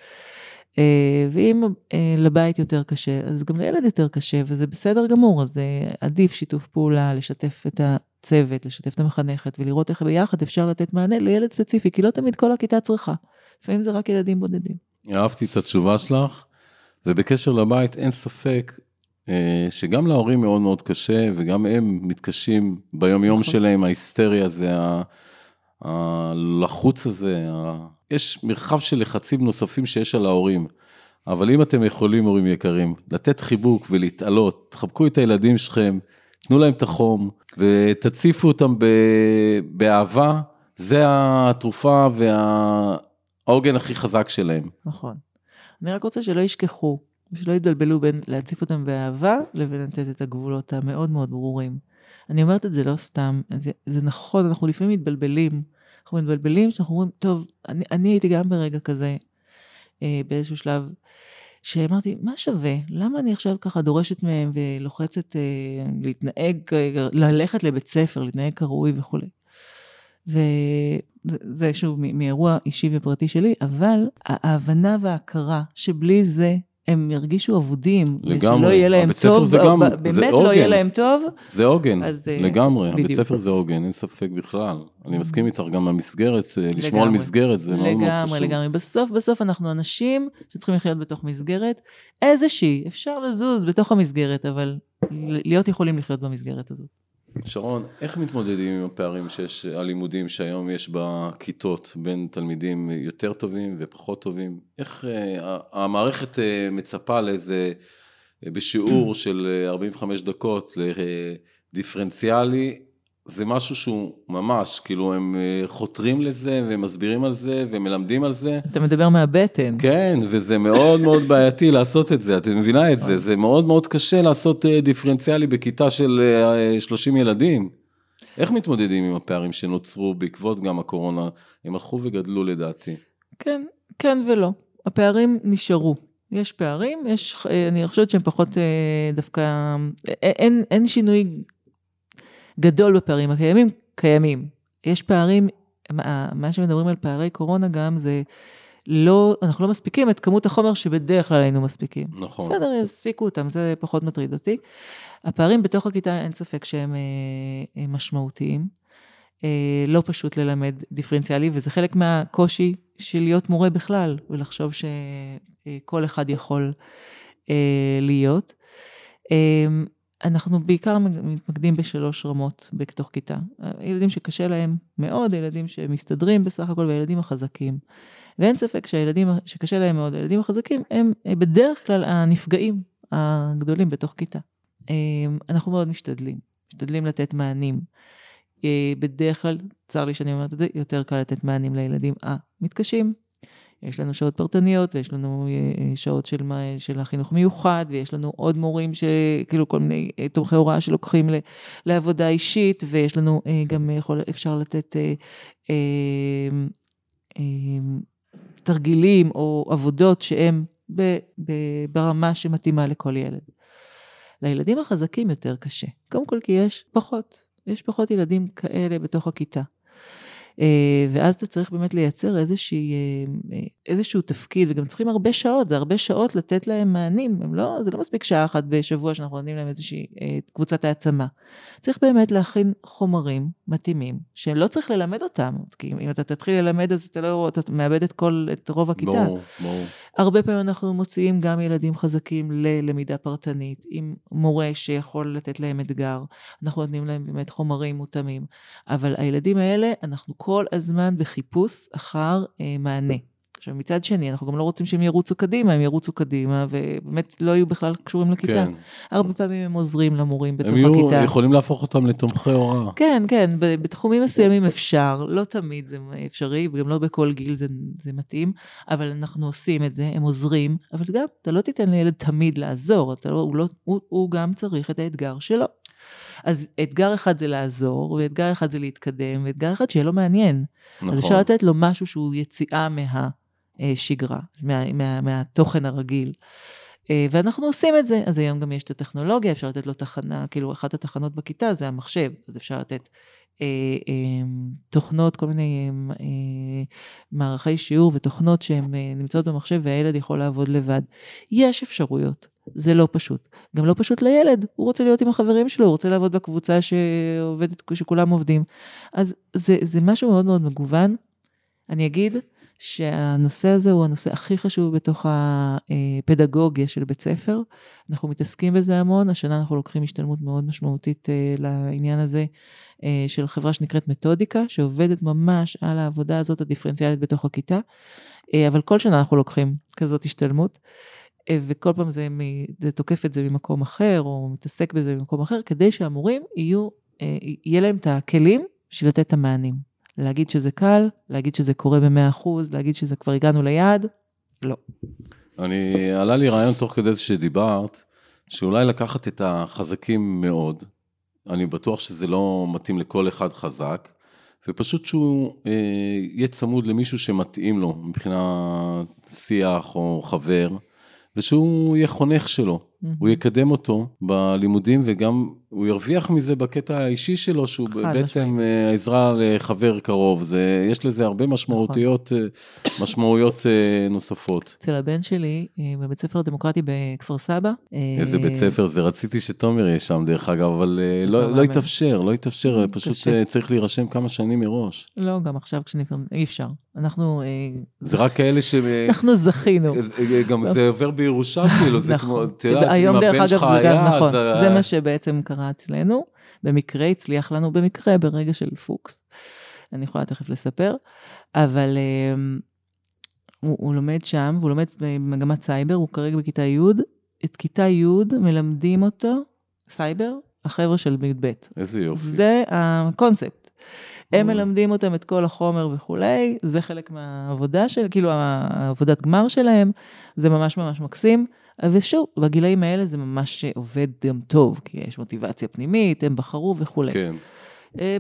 B: אה, ואם אה, לבית יותר קשה, אז גם לילד יותר קשה, וזה בסדר גמור, אז אה, עדיף שיתוף פעולה, לשתף את הצוות, לשתף את המחנכת, ולראות איך ביחד אפשר לתת מענה לילד ספציפי, כי לא תמיד כל הכיתה צריכה. לפעמים זה רק ילדים בודדים.
A: אהבתי את התשובה שלך, ובקשר לבית אין ספק שגם להורים מאוד מאוד קשה, וגם הם מתקשים ביום יום נכון. שלהם, ההיסטריה זה הלחוץ הזה, יש מרחב של לחצים נוספים שיש על ההורים. אבל אם אתם יכולים, הורים יקרים, לתת חיבוק ולהתעלות, תחבקו את הילדים שלכם, תנו להם את החום ותציפו אותם באהבה, זה התרופה והעוגן הכי חזק שלהם.
B: נכון. אני רק רוצה שלא ישכחו, שלא יתבלבלו בין להציף אותם באהבה לבין לתת את הגבולות המאוד מאוד ברורים. אני אומרת את זה לא סתם, זה, זה נכון, אנחנו לפעמים מתבלבלים. אנחנו מתבלבלים, שאנחנו אומרים, טוב, אני, אני הייתי גם ברגע כזה, אה, באיזשהו שלב, שאמרתי, מה שווה? למה אני עכשיו ככה דורשת מהם ולוחצת אה, להתנהג, אה, ללכת לבית ספר, להתנהג כראוי וכולי. וזה שוב מאירוע אישי ופרטי שלי, אבל ההבנה וההכרה שבלי זה הם ירגישו אבודים, לגמרי, שלא יהיה להם טוב, זה גם, באמת זה לא יהיה להם טוב.
A: זה עוגן, אז, אה, לגמרי, בדיוק. הבית ספר זה עוגן, אין ספק בכלל. אני מסכים איתך, גם המסגרת, אה, לשמור על מסגרת זה מאוד מאוד חשוב.
B: לגמרי, לגמרי. בסוף, בסוף אנחנו אנשים שצריכים לחיות בתוך מסגרת, איזושהי, אפשר לזוז בתוך המסגרת, אבל להיות יכולים לחיות במסגרת הזאת.
A: שרון, איך מתמודדים עם הפערים שיש, הלימודים שהיום יש בכיתות בין תלמידים יותר טובים ופחות טובים? איך uh, המערכת uh, מצפה לאיזה, uh, בשיעור של 45 דקות לדיפרנציאלי, זה משהו שהוא ממש, כאילו הם אה, חותרים לזה ומסבירים על זה ומלמדים על זה.
B: אתה מדבר מהבטן.
A: כן, וזה מאוד מאוד בעייתי לעשות את זה, את מבינה את זה, זה מאוד מאוד קשה לעשות אה, דיפרנציאלי בכיתה של 30 אה, ילדים. איך מתמודדים עם הפערים שנוצרו בעקבות גם הקורונה? הם הלכו וגדלו לדעתי.
B: כן, כן ולא. הפערים נשארו. יש פערים, יש, אני חושבת שהם פחות דווקא, אין, אין שינוי גדול בפערים הקיימים, קיימים. יש פערים, מה שמדברים על פערי קורונה גם זה לא, אנחנו לא מספיקים את כמות החומר שבדרך כלל היינו מספיקים.
A: נכון.
B: בסדר, יספיקו אותם, זה פחות מטריד אותי. הפערים בתוך הכיתה, אין ספק שהם אה, משמעותיים. אה, לא פשוט ללמד דיפרנציאלי, וזה חלק מהקושי של להיות מורה בכלל, ולחשוב שכל אחד יכול אה, להיות. אנחנו בעיקר מתמקדים בשלוש רמות בתוך כיתה. ילדים שקשה להם מאוד, ילדים שמסתדרים בסך הכל, והילדים החזקים. ואין ספק שהילדים שקשה להם מאוד, הילדים החזקים, הם בדרך כלל הנפגעים הגדולים בתוך כיתה. אנחנו מאוד משתדלים, משתדלים לתת מענים. בדרך כלל, צר לי שאני אומרת את זה, יותר קל לתת מענים לילדים המתקשים. יש לנו שעות פרטניות, ויש לנו אה, שעות של, של החינוך מיוחד, ויש לנו עוד מורים, כאילו כל מיני אה, תומכי הוראה שלוקחים לעבודה אישית, ויש לנו אה, גם, יכול, אפשר לתת אה, אה, אה, תרגילים או עבודות שהם ב, ב, ברמה שמתאימה לכל ילד. לילדים החזקים יותר קשה. קודם כל כי יש פחות, יש פחות ילדים כאלה בתוך הכיתה. אה, ואז אתה צריך באמת לייצר איזושהי, אה, אה, איזשהו תפקיד, וגם צריכים הרבה שעות, זה הרבה שעות לתת להם מענים, הם לא, זה לא מספיק שעה אחת בשבוע שאנחנו נותנים להם איזושהי קבוצת העצמה. צריך באמת להכין חומרים מתאימים, שלא צריך ללמד אותם, כי אם אתה תתחיל ללמד אז אתה לא, אתה מאבד את כל, את רוב הכיתה.
A: ברור, ברור.
B: הרבה פעמים אנחנו מוציאים גם ילדים חזקים ללמידה פרטנית, עם מורה שיכול לתת להם אתגר, אנחנו נותנים להם באמת חומרים מותאמים, אבל הילדים האלה, אנחנו כל הזמן בחיפוש אחר אה, מענה. עכשיו, מצד שני, אנחנו גם לא רוצים שהם ירוצו קדימה, הם ירוצו קדימה, ובאמת לא יהיו בכלל קשורים לכיתה. כן. הרבה פעמים הם עוזרים למורים בתוך הכיתה.
A: הם יהיו, יכולים להפוך אותם לתומכי הוראה.
B: כן, כן, בתחומים מסוימים אפשר, לא תמיד זה אפשרי, וגם לא בכל גיל זה, זה מתאים, אבל אנחנו עושים את זה, הם עוזרים, אבל גם, אתה לא תיתן לילד תמיד לעזור, לא, הוא, לא, הוא, הוא גם צריך את האתגר שלו. אז אתגר אחד זה לעזור, ואתגר אחד זה להתקדם, ואתגר אחד שיהיה לו מעניין. נכון. אז אפשר לתת לו משהו שהוא יציאה מהשגרה, מה, מה, מהתוכן הרגיל. אה, ואנחנו עושים את זה. אז היום גם יש את הטכנולוגיה, אפשר לתת לו תחנה, כאילו אחת התחנות בכיתה זה המחשב, אז אפשר לתת אה, אה, תוכנות, כל מיני אה, אה מערכי שיעור ותוכנות שהן אה, נמצאות במחשב והילד יכול לעבוד לבד. יש אפשרויות, זה לא פשוט. גם לא פשוט לילד, הוא רוצה להיות עם החברים שלו, הוא רוצה לעבוד בקבוצה שעובדת, שכולם עובדים. אז זה, זה משהו מאוד מאוד מגוון. אני אגיד, שהנושא הזה הוא הנושא הכי חשוב בתוך הפדגוגיה של בית ספר. אנחנו מתעסקים בזה המון, השנה אנחנו לוקחים השתלמות מאוד משמעותית אה, לעניין הזה אה, של חברה שנקראת מתודיקה, שעובדת ממש על העבודה הזאת הדיפרנציאלית בתוך הכיתה, אה, אבל כל שנה אנחנו לוקחים כזאת השתלמות. וכל פעם זה, זה תוקף את זה ממקום אחר, או מתעסק בזה ממקום אחר, כדי שהמורים יהיו, יהיה להם את הכלים בשביל לתת את המענים. להגיד שזה קל, להגיד שזה קורה ב-100%, להגיד שזה כבר הגענו ליעד, לא.
A: אני, עלה לי רעיון תוך כדי זה שדיברת, שאולי לקחת את החזקים מאוד, אני בטוח שזה לא מתאים לכל אחד חזק, ופשוט שהוא אה, יהיה צמוד למישהו שמתאים לו מבחינת שיח או חבר, ושהוא יהיה חונך שלו. Mm-hmm. הוא יקדם אותו בלימודים וגם הוא ירוויח מזה בקטע האישי שלו, שהוא בעצם אה, עזרה לחבר קרוב. זה, יש לזה הרבה משמעותיות, נכון. אה, משמעויות אה, נוספות.
B: אצל הבן שלי, בבית ספר הדמוקרטי בכפר סבא.
A: איזה בית ספר זה? רציתי שתומר יהיה שם דרך אגב, אבל לא, לא התאפשר, לא התאפשר, פשוט קשה. צריך להירשם כמה שנים מראש.
B: לא, גם עכשיו כשנקראים, אי אפשר. אנחנו...
A: זה רק כאלה ש...
B: אנחנו זכינו.
A: גם זה עובר בירושה, כאילו, זה כמו,
B: את יודעת, היום דרך אגב, זה גם נכון, זה מה שבעצם קרה אצלנו. במקרה הצליח לנו, במקרה, ברגע של פוקס. אני יכולה תכף לספר. אבל um, הוא, הוא לומד שם, והוא לומד במגמת סייבר, הוא כרגע בכיתה י'. את כיתה י' מלמדים אותו, סייבר, החבר'ה של י"ב.
A: איזה יופי.
B: זה הקונספט. הם מלמדים אותם את כל החומר וכולי, זה חלק מהעבודה של, כאילו העבודת גמר שלהם, זה ממש ממש מקסים. ושוב, בגילאים האלה זה ממש עובד גם טוב, כי יש מוטיבציה פנימית, הם בחרו וכולי.
A: כן.
B: אה,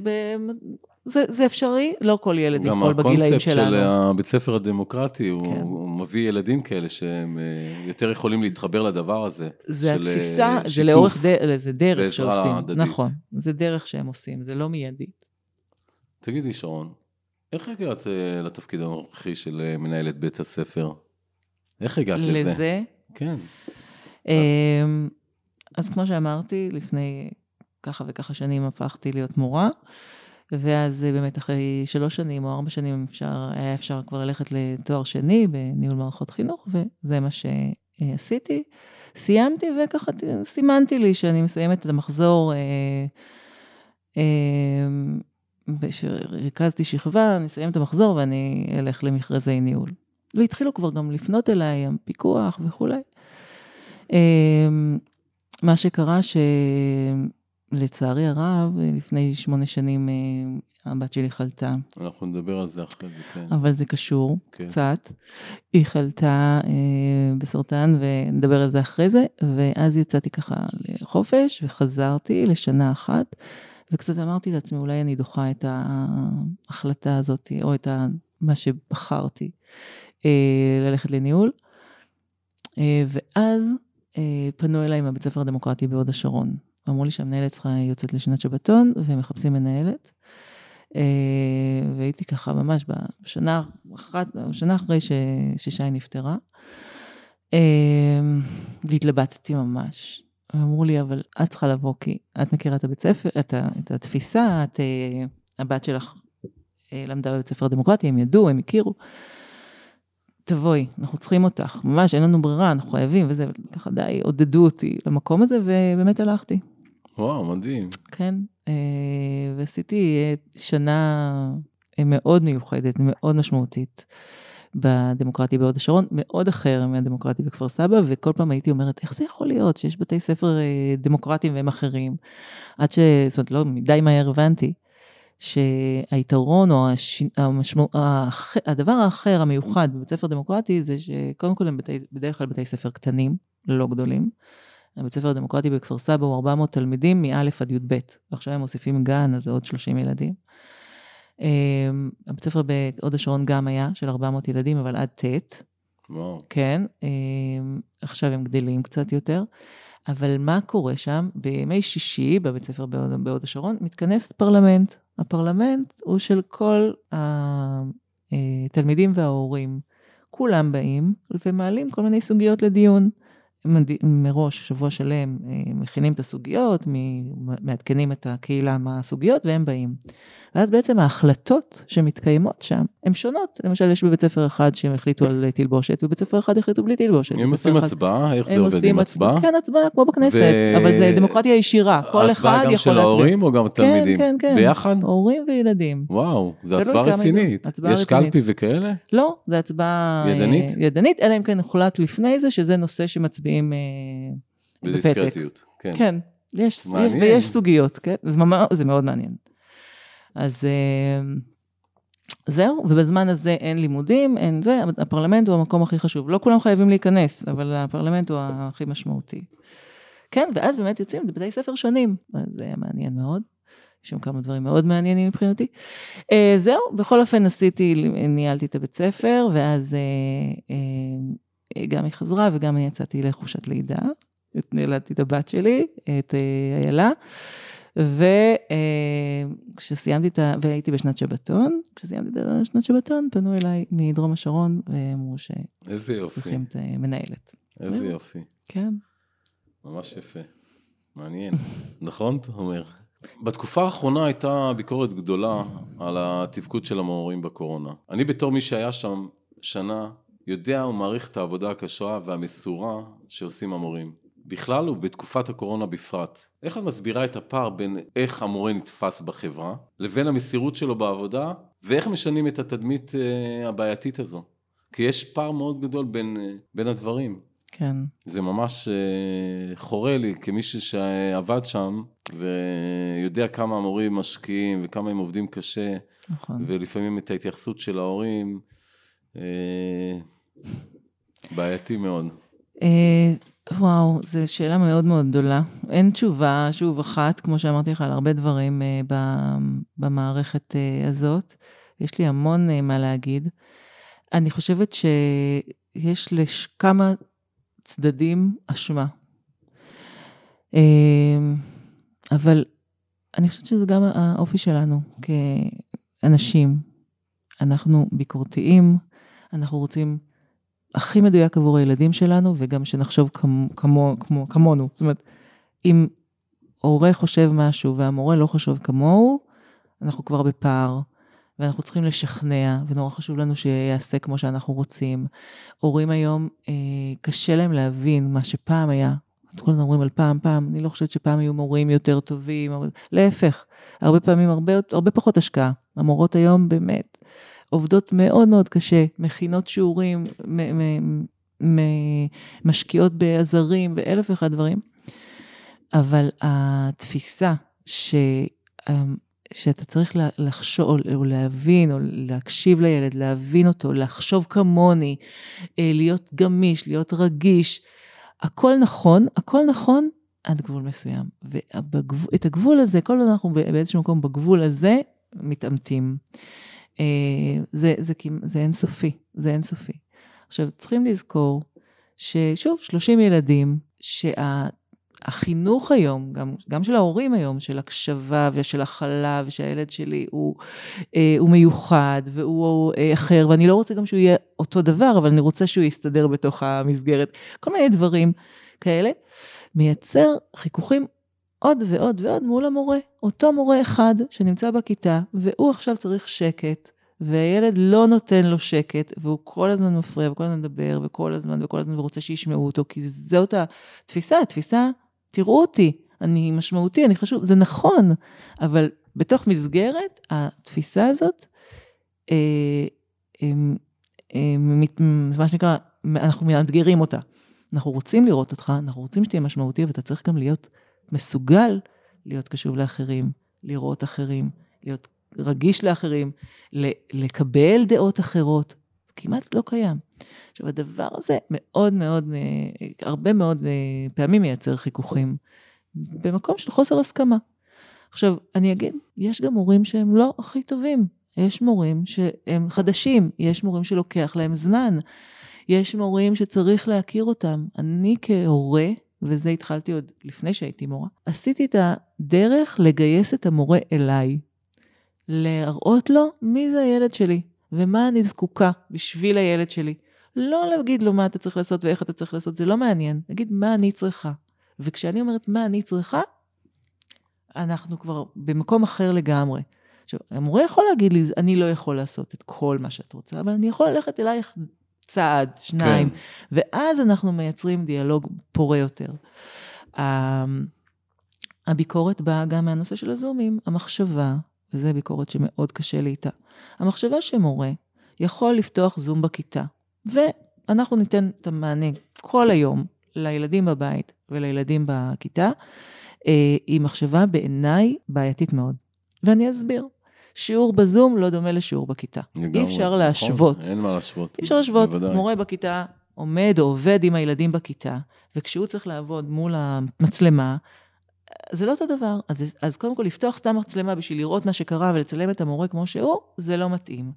B: זה, זה אפשרי, לא כל ילד יכול בגילאים שלנו.
A: גם הקונספט של הבית ספר הדמוקרטי, כן. הוא מביא ילדים כאלה שהם אה, יותר יכולים להתחבר לדבר הזה.
B: זה התפיסה, שיתוף, זה לאורך, ד... זה דרך שעושים. הדדית. נכון, זה דרך שהם עושים, זה לא מיידית.
A: תגידי, שרון, איך הגעת אה, לתפקיד הנוכחי של מנהלת בית הספר? איך הגעת לזה?
B: לזה?
A: כן.
B: אמ, אז כמו שאמרתי, לפני ככה וככה שנים הפכתי להיות מורה, ואז באמת אחרי שלוש שנים או ארבע שנים אפשר, היה אפשר כבר ללכת לתואר שני בניהול מערכות חינוך, וזה מה שעשיתי. סיימתי וככה סימנתי לי שאני מסיימת את המחזור, אה, אה, ריכזתי שכבה, אני אסיים את המחזור ואני אלך למכרזי ניהול. והתחילו כבר גם לפנות אליי, הפיקוח וכולי. אמ, מה שקרה שלצערי הרב, לפני שמונה שנים אה, הבת שלי חלתה.
A: אנחנו נדבר על זה אחרי זה, כן.
B: אבל זה קשור כן. קצת. היא חלתה אה, בסרטן, ונדבר על זה אחרי זה, ואז יצאתי ככה לחופש, וחזרתי לשנה אחת, וקצת אמרתי לעצמי, אולי אני דוחה את ההחלטה הזאת, או את מה שבחרתי. אה, ללכת לניהול. אה, ואז אה, פנו אליי מהבית ספר הדמוקרטי בהוד השרון. אמרו לי שהמנהלת צריכה יוצאת לשנת שבתון, והם מחפשים מנהלת. והייתי ככה ממש בשנה, אחת, בשנה אחרי ש, ששי נפטרה. והתלבטתי ממש. אמרו לי, אבל את צריכה לבוא כי את מכירה את הבית ספר, את, את התפיסה, את, הבת שלך למדה בבית ספר הדמוקרטי, הם ידעו, הם הכירו. תבואי, אנחנו צריכים אותך, ממש אין לנו ברירה, אנחנו חייבים וזה, ככה די עודדו אותי למקום הזה, ובאמת הלכתי.
A: וואו, מדהים.
B: כן, אה, ועשיתי אה, שנה אה, מאוד מיוחדת, מאוד משמעותית. בדמוקרטי בהוד השרון, מאוד אחר מהדמוקרטי בכפר סבא, וכל פעם הייתי אומרת, איך זה יכול להיות שיש בתי ספר דמוקרטיים והם אחרים? עד ש... זאת אומרת, לא, מדי מהר הבנתי. שהיתרון או הש... המשמע... הח... הדבר האחר המיוחד בבית ספר דמוקרטי זה שקודם כל הם בתי... בדרך כלל בתי ספר קטנים, לא גדולים. הבית ספר הדמוקרטי בכפר סבא הוא 400 תלמידים מא' עד י"ב, ועכשיו הם מוסיפים גן, אז זה עוד 30 ילדים. אמ, הבית ספר בהוד השרון גם היה של 400 ילדים, אבל עד ט'.
A: וואו.
B: כן, אה, עכשיו הם גדלים קצת יותר. אבל מה קורה שם? בימי שישי, בבית ספר בהוד השרון, מתכנס פרלמנט. הפרלמנט הוא של כל התלמידים וההורים. כולם באים ומעלים כל מיני סוגיות לדיון. מראש, שבוע שלם, אה, מכינים את הסוגיות, מעדכנים את הקהילה מה הסוגיות, והם באים. ואז בעצם ההחלטות שמתקיימות שם הן שונות. למשל, יש בבית ספר אחד שהם החליטו על תלבושת, ובבית ספר אחד החליטו בלי תלבושת.
A: הם עושים
B: אחד...
A: הצבעה? איך זה עובד עם הצבעה?
B: כן, הצבעה, כמו בכנסת, ו... אבל זה דמוקרטיה ישירה. כל אחד יכול להצביע.
A: הצבעה גם של ההורים או גם התלמידים?
B: כן, כן, כן.
A: ביחד?
B: הורים וילדים.
A: וואו, זו הצבעה רצינית. הצבעה יש רצינית. קלפי וכאלה?
B: לא, זו הצבעה...
A: ידנית?
B: ידנית, אלא אם כן הוחלט לפני זה, שזה נושא שמצביעים אה, בפתק.
A: בדיסקרטיות, כן.
B: כן, יש, מעניין. ויש סוגיות, כן? זה, ממש, זה מאוד מעניין. אז אה, זהו, ובזמן הזה אין לימודים, אין זה, הפרלמנט הוא המקום הכי חשוב. לא כולם חייבים להיכנס, אבל הפרלמנט הוא הכי משמעותי. כן, ואז באמת יוצאים לבתי ספר שונים, אז זה היה מעניין מאוד. יש שם כמה דברים מאוד מעניינים מבחינתי. Uh, זהו, בכל אופן עשיתי, ניהלתי את הבית ספר, ואז uh, uh, גם היא חזרה וגם אני יצאתי לחופשת לידה. ילדתי את הבת שלי, את איילה. וכשסיימתי את ה... והייתי בשנת שבתון, כשסיימתי את שנת שבתון, פנו אליי מדרום השרון, ואמרו שצריכים את המנהלת.
A: איזה יופי.
B: כן.
A: ממש יפה. מעניין. נכון, תומר? בתקופה האחרונה הייתה ביקורת גדולה על התפקוד של המורים בקורונה. אני בתור מי שהיה שם שנה, יודע ומעריך את העבודה הקשה והמסורה שעושים המורים. בכלל ובתקופת הקורונה בפרט. איך את מסבירה את הפער בין איך המורה נתפס בחברה לבין המסירות שלו בעבודה ואיך משנים את התדמית uh, הבעייתית הזו? כי יש פער מאוד גדול בין, uh, בין הדברים.
B: כן.
A: זה ממש uh, חורה לי כמישהו שעבד שם ויודע כמה המורים משקיעים וכמה הם עובדים קשה.
B: נכון.
A: ולפעמים את ההתייחסות של ההורים. בעייתי מאוד.
B: וואו, זו שאלה מאוד מאוד גדולה. אין תשובה, שוב, אחת, כמו שאמרתי לך, על הרבה דברים uh, במערכת uh, הזאת. יש לי המון uh, מה להגיד. אני חושבת שיש לכמה צדדים אשמה. Uh, אבל אני חושבת שזה גם האופי שלנו כאנשים. אנחנו ביקורתיים, אנחנו רוצים הכי מדויק עבור הילדים שלנו, וגם שנחשוב כמו, כמו, כמו, כמונו. זאת אומרת, אם הורה חושב משהו והמורה לא חושב כמוהו, אנחנו כבר בפער, ואנחנו צריכים לשכנע, ונורא חשוב לנו שיעשה כמו שאנחנו רוצים. הורים היום, אה, קשה להם להבין מה שפעם היה. כל הזמן אומרים על פעם, פעם, אני לא חושבת שפעם היו מורים יותר טובים, להפך, הרבה פעמים הרבה, הרבה פחות השקעה. המורות היום באמת עובדות מאוד מאוד קשה, מכינות שיעורים, משקיעות בעזרים ואלף ואחד דברים, אבל התפיסה ש... אמ, שאתה צריך לחשוב, או להבין, או להקשיב לילד, להבין אותו, לחשוב כמוני, אה, להיות גמיש, להיות רגיש, הכל נכון, הכל נכון עד גבול מסוים. ואת הגבול הזה, כל עוד אנחנו באיזשהו מקום בגבול הזה, מתעמתים. אה, זה, זה, זה אינסופי, זה אינסופי. עכשיו, צריכים לזכור ששוב, 30 ילדים, שהחינוך היום, גם, גם של ההורים היום, של הקשבה ושל הכלה, ושהילד שלי הוא, אה, הוא מיוחד והוא אה, אחר, ואני לא רוצה גם שהוא יהיה אותו דבר, אבל אני רוצה שהוא יסתדר בתוך המסגרת. כל מיני דברים כאלה, מייצר חיכוכים עוד ועוד ועוד מול המורה. אותו מורה אחד שנמצא בכיתה, והוא עכשיו צריך שקט, והילד לא נותן לו שקט, והוא כל הזמן מפריע, וכל הזמן מדבר, וכל הזמן, וכל הזמן, ורוצה שישמעו אותו, כי זאת התפיסה, התפיסה, תראו אותי, אני משמעותי, אני חשוב, זה נכון, אבל בתוך מסגרת, התפיסה הזאת, אה, מה שנקרא, אנחנו מאתגרים אותה. אנחנו רוצים לראות אותך, אנחנו רוצים שתהיה משמעותי, ואתה צריך גם להיות מסוגל להיות קשוב לאחרים, לראות אחרים, להיות רגיש לאחרים, לקבל דעות אחרות. זה כמעט לא קיים. עכשיו, הדבר הזה מאוד מאוד, אה, הרבה מאוד אה, פעמים מייצר חיכוכים, במקום של חוסר הסכמה. עכשיו, אני אגיד, יש גם מורים שהם לא הכי טובים. יש מורים שהם חדשים, יש מורים שלוקח להם זמן. יש מורים שצריך להכיר אותם. אני כהורה, וזה התחלתי עוד לפני שהייתי מורה, עשיתי את הדרך לגייס את המורה אליי. להראות לו מי זה הילד שלי, ומה אני זקוקה בשביל הילד שלי. לא להגיד לו מה אתה צריך לעשות ואיך אתה צריך לעשות, זה לא מעניין. להגיד מה אני צריכה. וכשאני אומרת מה אני צריכה, אנחנו כבר במקום אחר לגמרי. עכשיו, המורה יכול להגיד לי, אני לא יכול לעשות את כל מה שאת רוצה, אבל אני יכול ללכת אלייך צעד, שניים, כן. ואז אנחנו מייצרים דיאלוג פורה יותר. הביקורת באה גם מהנושא של הזומים, המחשבה, וזו ביקורת שמאוד קשה לי איתה. המחשבה שמורה יכול לפתוח זום בכיתה, ואנחנו ניתן את המענה כל היום לילדים בבית ולילדים בכיתה, אה, היא מחשבה בעיניי בעייתית מאוד. ואני אסביר. שיעור בזום לא דומה לשיעור בכיתה. לגמרי, אי אפשר נכון, להשוות.
A: אין מה להשוות.
B: אי אפשר להשוות. בוודאי. מורה בכיתה עומד או עובד עם הילדים בכיתה, וכשהוא צריך לעבוד מול המצלמה, זה לא אותו דבר. אז, אז קודם כל, לפתוח סתם מצלמה בשביל לראות מה שקרה ולצלם את המורה כמו שהוא, זה לא מתאים.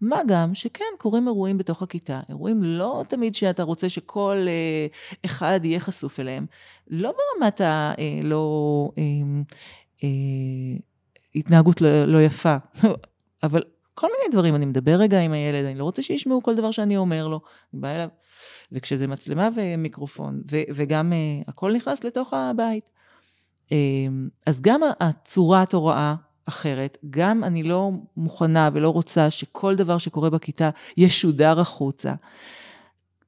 B: מה גם שכן, קורים אירועים בתוך הכיתה. אירועים לא תמיד שאתה רוצה שכל אה, אחד יהיה חשוף אליהם. לא ברמת ה... אה, לא... אה, אה, התנהגות לא, לא יפה, אבל כל מיני דברים, אני מדבר רגע עם הילד, אני לא רוצה שישמעו כל דבר שאני אומר לו, אני באה אליו, וכשזה מצלמה ומיקרופון, ו, וגם uh, הכל נכנס לתוך הבית. Uh, אז גם הצורת הוראה אחרת, גם אני לא מוכנה ולא רוצה שכל דבר שקורה בכיתה ישודר החוצה.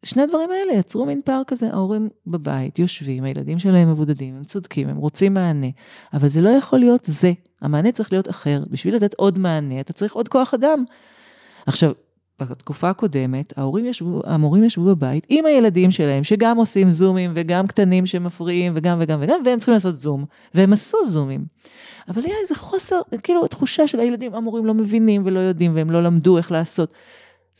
B: שני הדברים האלה יצרו מין פער כזה, ההורים בבית יושבים, הילדים שלהם מבודדים, הם צודקים, הם רוצים מענה, אבל זה לא יכול להיות זה. המענה צריך להיות אחר. בשביל לתת עוד מענה, אתה צריך עוד כוח אדם. עכשיו, בתקופה הקודמת, ההורים ישבו, המורים ישבו בבית עם הילדים שלהם, שגם עושים זומים וגם קטנים שמפריעים וגם וגם וגם, והם צריכים לעשות זום, והם עשו זומים. אבל היה איזה חוסר, כאילו תחושה של הילדים, המורים לא מבינים ולא יודעים, והם לא למדו איך לעשות.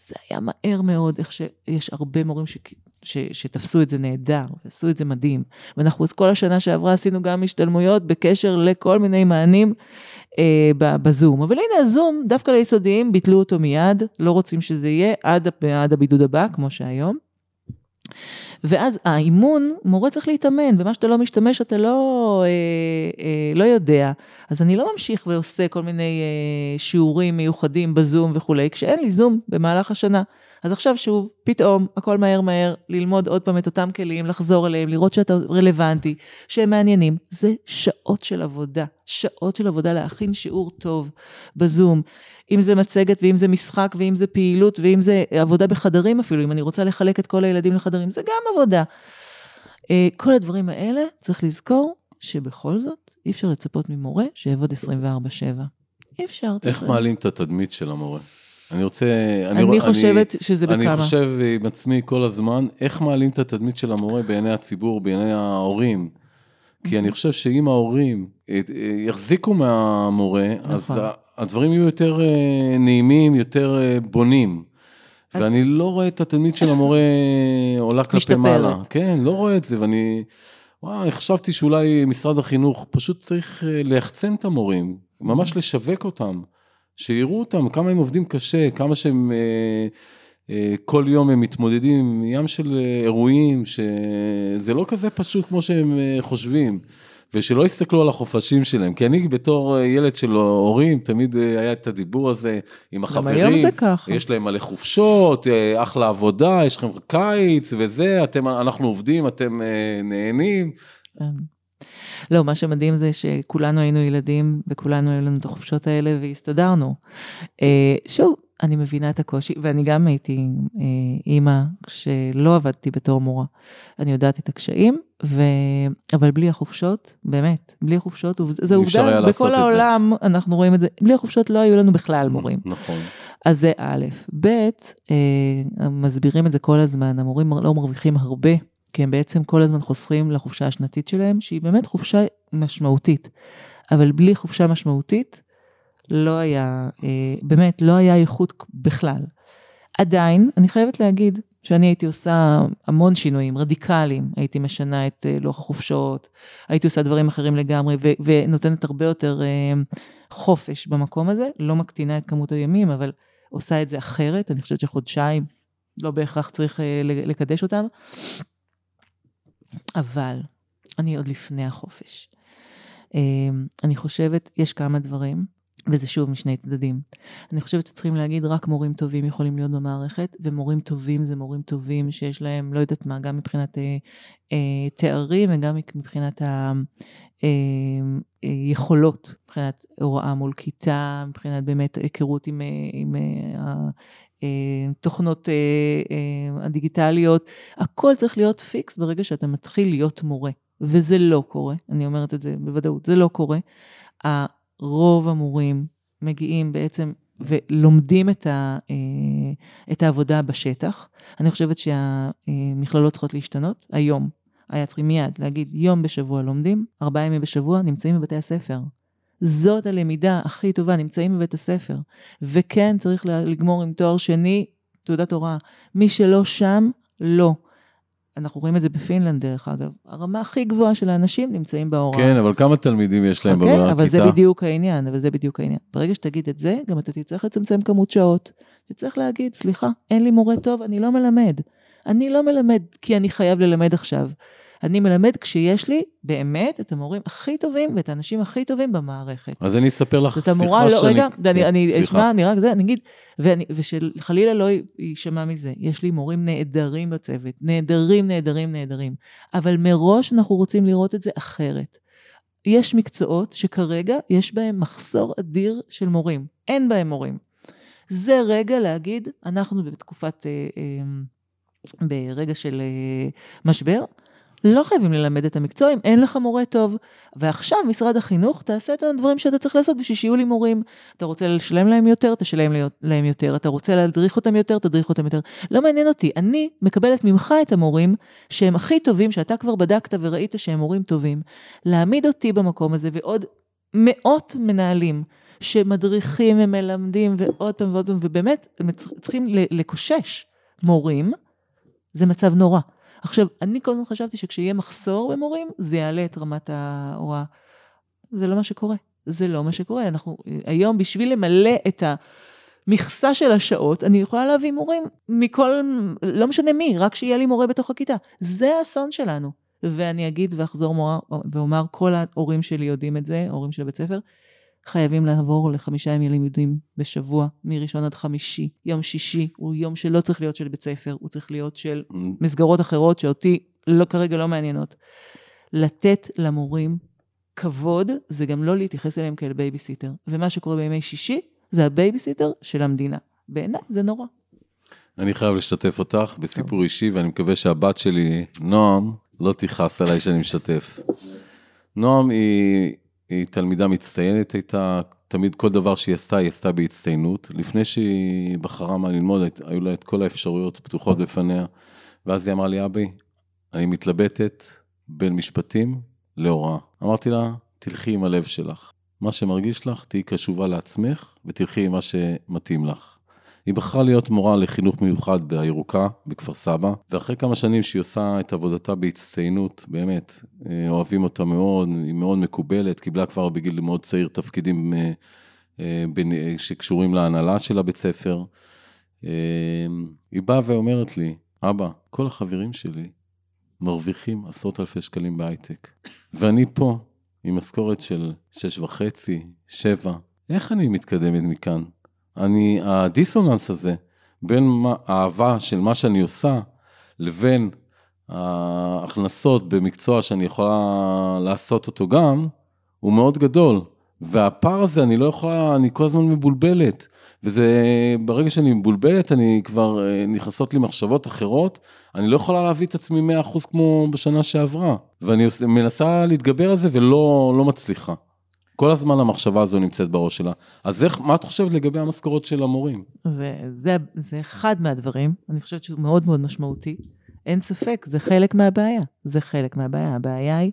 B: זה היה מהר מאוד, איך שיש הרבה מורים ש... ש... שתפסו את זה נהדר, ועשו את זה מדהים. ואנחנו אז כל השנה שעברה עשינו גם השתלמויות בקשר לכל מיני מענים אה, בזום. אבל הנה הזום, דווקא ליסודיים, ביטלו אותו מיד, לא רוצים שזה יהיה עד, עד הבידוד הבא, כמו שהיום. ואז האימון, מורה צריך להתאמן, במה שאתה לא משתמש אתה לא, אה, אה, לא יודע. אז אני לא ממשיך ועושה כל מיני אה, שיעורים מיוחדים בזום וכולי, כשאין לי זום במהלך השנה. אז עכשיו שוב, פתאום, הכל מהר מהר, ללמוד עוד פעם את אותם כלים, לחזור אליהם, לראות שאתה רלוונטי, שהם מעניינים. זה שעות של עבודה, שעות של עבודה להכין שיעור טוב בזום. אם זה מצגת ואם זה משחק ואם זה פעילות ואם זה עבודה בחדרים אפילו, אם אני רוצה לחלק את כל הילדים לחדרים, זה גם עבודה. אה, כל הדברים האלה, צריך לזכור שבכל זאת, אי אפשר לצפות ממורה שיעבוד 24-7. אי אפשר.
A: איך מעלים את התדמית של המורה? אני רוצה...
B: אני, אני חושבת אני, שזה בכמה.
A: אני חושב עם עצמי כל הזמן, איך מעלים את התדמית של המורה בעיני הציבור, בעיני ההורים. כי אני חושב שאם ההורים אה, אה, יחזיקו מהמורה, נכון. אז הדברים יהיו יותר אה, נעימים, יותר בונים. ואני לא רואה את התלמיד של המורה עולה כלפי מעלה. כן, לא רואה את זה, ואני... וואו, אני חשבתי שאולי משרד החינוך פשוט צריך ליחצן את המורים, ממש לשווק אותם. שיראו אותם, כמה הם עובדים קשה, כמה שהם... אה, אה, כל יום הם מתמודדים עם ים של אה, אירועים, שזה לא כזה פשוט כמו שהם חושבים. ושלא יסתכלו על החופשים שלהם, כי אני בתור ילד של הורים, תמיד היה את הדיבור הזה עם החברים.
B: גם היום זה ככה.
A: יש להם מלא חופשות, אחלה עבודה, יש לכם קיץ וזה, אתם, אנחנו עובדים, אתם נהנים.
B: לא, מה שמדהים זה שכולנו היינו ילדים וכולנו היו לנו את החופשות האלה והסתדרנו. אה, שוב, אני מבינה את הקושי, ואני גם הייתי אה, אימא שלא עבדתי בתור מורה. אני יודעת את הקשיים, ו... אבל בלי החופשות, באמת, בלי החופשות, זו עובדה, בכל העולם זה. אנחנו רואים את זה, בלי החופשות לא היו לנו בכלל מורים.
A: נכון.
B: אז זה א', ב', אה, מסבירים את זה כל הזמן, המורים לא מרוויחים הרבה כי הם בעצם כל הזמן חוסרים לחופשה השנתית שלהם, שהיא באמת חופשה משמעותית. אבל בלי חופשה משמעותית, לא היה, אה, באמת, לא היה איכות בכלל. עדיין, אני חייבת להגיד שאני הייתי עושה המון שינויים רדיקליים, הייתי משנה את אה, לוח החופשות, הייתי עושה דברים אחרים לגמרי, ו- ונותנת הרבה יותר אה, חופש במקום הזה, לא מקטינה את כמות הימים, אבל עושה את זה אחרת, אני חושבת שחודשיים לא בהכרח צריך לקדש אותם. אבל אני עוד לפני החופש. אה, אני חושבת, יש כמה דברים, וזה שוב משני צדדים. אני חושבת שצריכים להגיד, רק מורים טובים יכולים להיות במערכת, ומורים טובים זה מורים טובים שיש להם, לא יודעת מה, גם מבחינת אה, אה, תארים וגם מבחינת היכולות, אה, אה, מבחינת הוראה מול כיתה, מבחינת באמת היכרות עם, אה, עם התוכנות הדיגיטליות. הכל צריך להיות פיקס ברגע שאתה מתחיל להיות מורה, וזה לא קורה, אני אומרת את זה בוודאות, זה לא קורה. רוב המורים מגיעים בעצם ולומדים את, ה, את העבודה בשטח. אני חושבת שהמכללות צריכות להשתנות היום. היה צריכים מיד להגיד, יום בשבוע לומדים, ארבעה ימים בשבוע נמצאים בבתי הספר. זאת הלמידה הכי טובה, נמצאים בבית הספר. וכן, צריך לגמור עם תואר שני, תעודת הוראה. מי שלא שם, לא. אנחנו רואים את זה בפינלנד, דרך אגב. הרמה הכי גבוהה של האנשים נמצאים בהוראה.
A: כן, אבל כמה תלמידים יש להם okay, אוקיי, בכיתה?
B: אבל זה בדיוק העניין, אבל זה בדיוק העניין. ברגע שתגיד את זה, גם אתה תצטרך לצמצם כמות שעות. תצטרך להגיד, סליחה, אין לי מורה טוב, אני לא מלמד. אני לא מלמד כי אני חייב ללמד עכשיו. אני מלמד כשיש לי באמת את המורים הכי טובים ואת האנשים הכי טובים במערכת.
A: אז אני אספר לך,
B: סליחה לא, שאני... רגע, כן, אני, אני אשמע, אני רק זה, אני אגיד, ואני, ושחלילה לא יישמע מזה, יש לי מורים נהדרים בצוות, נהדרים, נהדרים, נהדרים, אבל מראש אנחנו רוצים לראות את זה אחרת. יש מקצועות שכרגע יש בהם מחסור אדיר של מורים, אין בהם מורים. זה רגע להגיד, אנחנו בתקופת, אה, אה, ברגע של אה, משבר, לא חייבים ללמד את המקצוע אם אין לך מורה טוב. ועכשיו משרד החינוך, תעשה את הדברים שאתה צריך לעשות בשביל שיהיו לי מורים. אתה רוצה לשלם להם יותר, תשלם להם יותר. אתה רוצה להדריך אותם יותר, תדריך אותם יותר. לא מעניין אותי, אני מקבלת ממך את המורים שהם הכי טובים, שאתה כבר בדקת וראית שהם מורים טובים. להעמיד אותי במקום הזה ועוד מאות מנהלים. שמדריכים ומלמדים ועוד פעם ועוד פעם, ובאמת, הם צריכים לקושש מורים, זה מצב נורא. עכשיו, אני כל הזמן חשבתי שכשיהיה מחסור במורים, זה יעלה את רמת ההוראה. זה לא מה שקורה. זה לא מה שקורה. אנחנו, היום, בשביל למלא את המכסה של השעות, אני יכולה להביא מורים מכל, לא משנה מי, רק שיהיה לי מורה בתוך הכיתה. זה האסון שלנו. ואני אגיד ואחזור מורה, ואומר, כל ההורים שלי יודעים את זה, ההורים של בית ספר, חייבים לעבור לחמישה ימים לימודים בשבוע, מראשון עד חמישי. יום שישי הוא יום שלא צריך להיות של בית ספר, הוא צריך להיות של. מסגרות אחרות שאותי לא, כרגע לא מעניינות. לתת למורים כבוד, זה גם לא להתייחס אליהם כאל בייביסיטר. ומה שקורה בימי שישי, זה הבייביסיטר של המדינה. בעיניי זה נורא.
A: אני חייב לשתף אותך בסיפור אישי, ואני מקווה שהבת שלי, נועם, לא תכעס עליי שאני משתף. נועם היא היא תלמידה מצטיינת הייתה, תמיד כל דבר שהיא עשתה, היא עשתה בהצטיינות. לפני שהיא בחרה מה ללמוד, היו לה את כל האפשרויות פתוחות בפניה. ואז היא אמרה לי, אבי, אני מתלבטת בין משפטים להוראה. אמרתי לה, תלכי עם הלב שלך. מה שמרגיש לך, תהיי קשובה לעצמך ותלכי עם מה שמתאים לך. היא בחרה להיות מורה לחינוך מיוחד בירוקה, בכפר סבא, ואחרי כמה שנים שהיא עושה את עבודתה בהצטיינות, באמת, אה, אוהבים אותה מאוד, היא מאוד מקובלת, קיבלה כבר בגיל מאוד צעיר תפקידים אה, אה, שקשורים להנהלה של הבית ספר. היא באה ואומרת לי, אבא, כל החברים שלי מרוויחים עשרות אלפי שקלים בהייטק, ואני פה עם משכורת של שש וחצי, שבע, איך אני מתקדמת מכאן? אני, הדיסוננס הזה בין האהבה של מה שאני עושה, לבין ההכנסות במקצוע שאני יכולה לעשות אותו גם, הוא מאוד גדול. והפער הזה, אני לא יכולה, אני כל הזמן מבולבלת. וזה, ברגע שאני מבולבלת, אני כבר, אה, נכנסות לי מחשבות אחרות, אני לא יכולה להביא את עצמי 100% כמו בשנה שעברה. ואני מנסה להתגבר על זה ולא לא מצליחה. כל הזמן המחשבה הזו נמצאת בראש שלה. אז איך, מה את חושבת לגבי המשכורות של המורים?
B: זה, זה, זה אחד מהדברים, אני חושבת שהוא מאוד מאוד משמעותי. אין ספק, זה חלק מהבעיה. זה חלק מהבעיה. הבעיה היא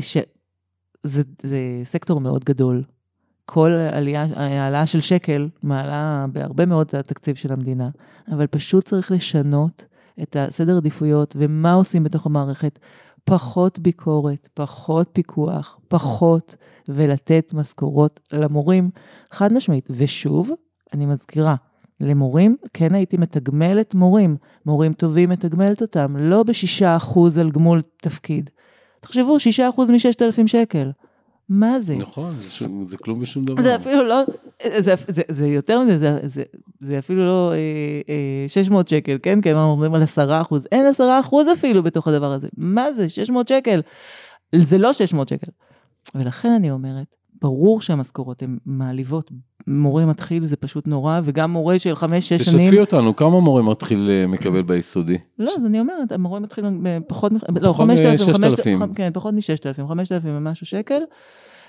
B: שזה זה סקטור מאוד גדול. כל עלייה, העלאה של שקל מעלה בהרבה מאוד את התקציב של המדינה, אבל פשוט צריך לשנות את הסדר עדיפויות ומה עושים בתוך המערכת. פחות ביקורת, פחות פיקוח, פחות, ולתת משכורות למורים, חד משמעית. ושוב, אני מזכירה, למורים, כן הייתי מתגמלת מורים. מורים טובים מתגמלת אותם, לא בשישה אחוז על גמול תפקיד. תחשבו, שישה אחוז מששת אלפים שקל. מה זה?
A: נכון, זה, שום, זה כלום ושום דבר.
B: זה אפילו לא, זה, זה, זה יותר מזה, זה, זה, זה אפילו לא אה, אה, 600 שקל, כן? כי הם אומרים על 10 אחוז. אין 10 אחוז אפילו בתוך הדבר הזה. מה זה? 600 שקל. זה לא 600 שקל. ולכן אני אומרת, ברור שהמשכורות הן מעליבות. מורה מתחיל זה פשוט נורא, וגם מורה של חמש-שש שנים...
A: תשתפי אותנו, כמה מורה מתחיל אה, מקבל ביסודי?
B: לא, אז אני אומרת, המורה מתחיל פחות, מ...
A: לא, חמשת אלפים.
B: כן, פחות מששת אלפים, חמשת אלפים ומשהו שקל.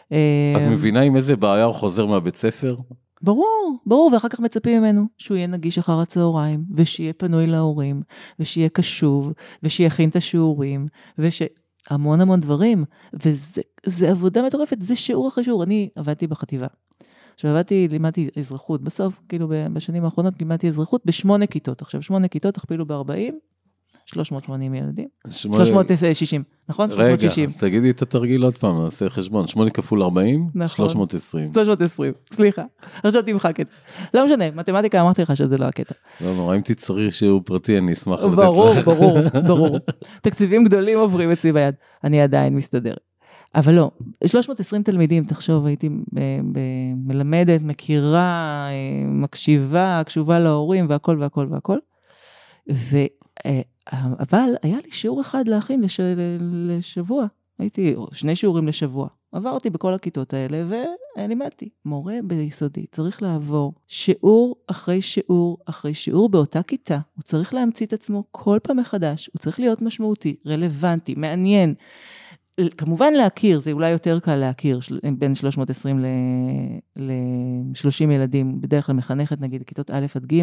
A: את מבינה עם איזה בעיה הוא חוזר מהבית ספר?
B: ברור, ברור, ואחר כך מצפים ממנו שהוא יהיה נגיש אחר הצהריים, ושיהיה פנוי להורים, ושיהיה קשוב, ושיכין את השיעורים, וש... המון המון דברים, וזה עבודה מטורפת, זה שיעור אחרי שיעור. אני עבדתי בחטיבה. עכשיו עבדתי, לימדתי אזרחות, בסוף, כאילו בשנים האחרונות לימדתי אזרחות בשמונה כיתות. עכשיו, שמונה כיתות, תכפילו ב-40, 380 ילדים. 360, נכון?
A: רגע, 360. תגידי את התרגיל עוד פעם, נעשה חשבון. 8 כפול 40, נכון. 320.
B: 320, סליחה. עכשיו תמחק את זה. לא משנה, מתמטיקה אמרתי לך שזה לא הקטע.
A: לא נורא, אם תצטרי שיעור פרטי, אני אשמח לתת לך.
B: ברור, ברור, ברור. תקציבים גדולים עוברים אצלי ביד, אני עדיין מסתדרת. אבל לא, 320 תלמידים, תחשוב, הייתי מלמדת, מכירה, מקשיבה, קשובה להורים והכל והכל והכל. אבל היה לי שיעור אחד להכין לש... לשבוע. הייתי, שני שיעורים לשבוע. עברתי בכל הכיתות האלה ולימדתי. מורה ביסודי צריך לעבור שיעור אחרי שיעור אחרי שיעור באותה כיתה. הוא צריך להמציא את עצמו כל פעם מחדש. הוא צריך להיות משמעותי, רלוונטי, מעניין. כמובן להכיר, זה אולי יותר קל להכיר, בין 320 ל-30 ילדים, בדרך כלל מחנכת נגיד, כיתות א' עד ג',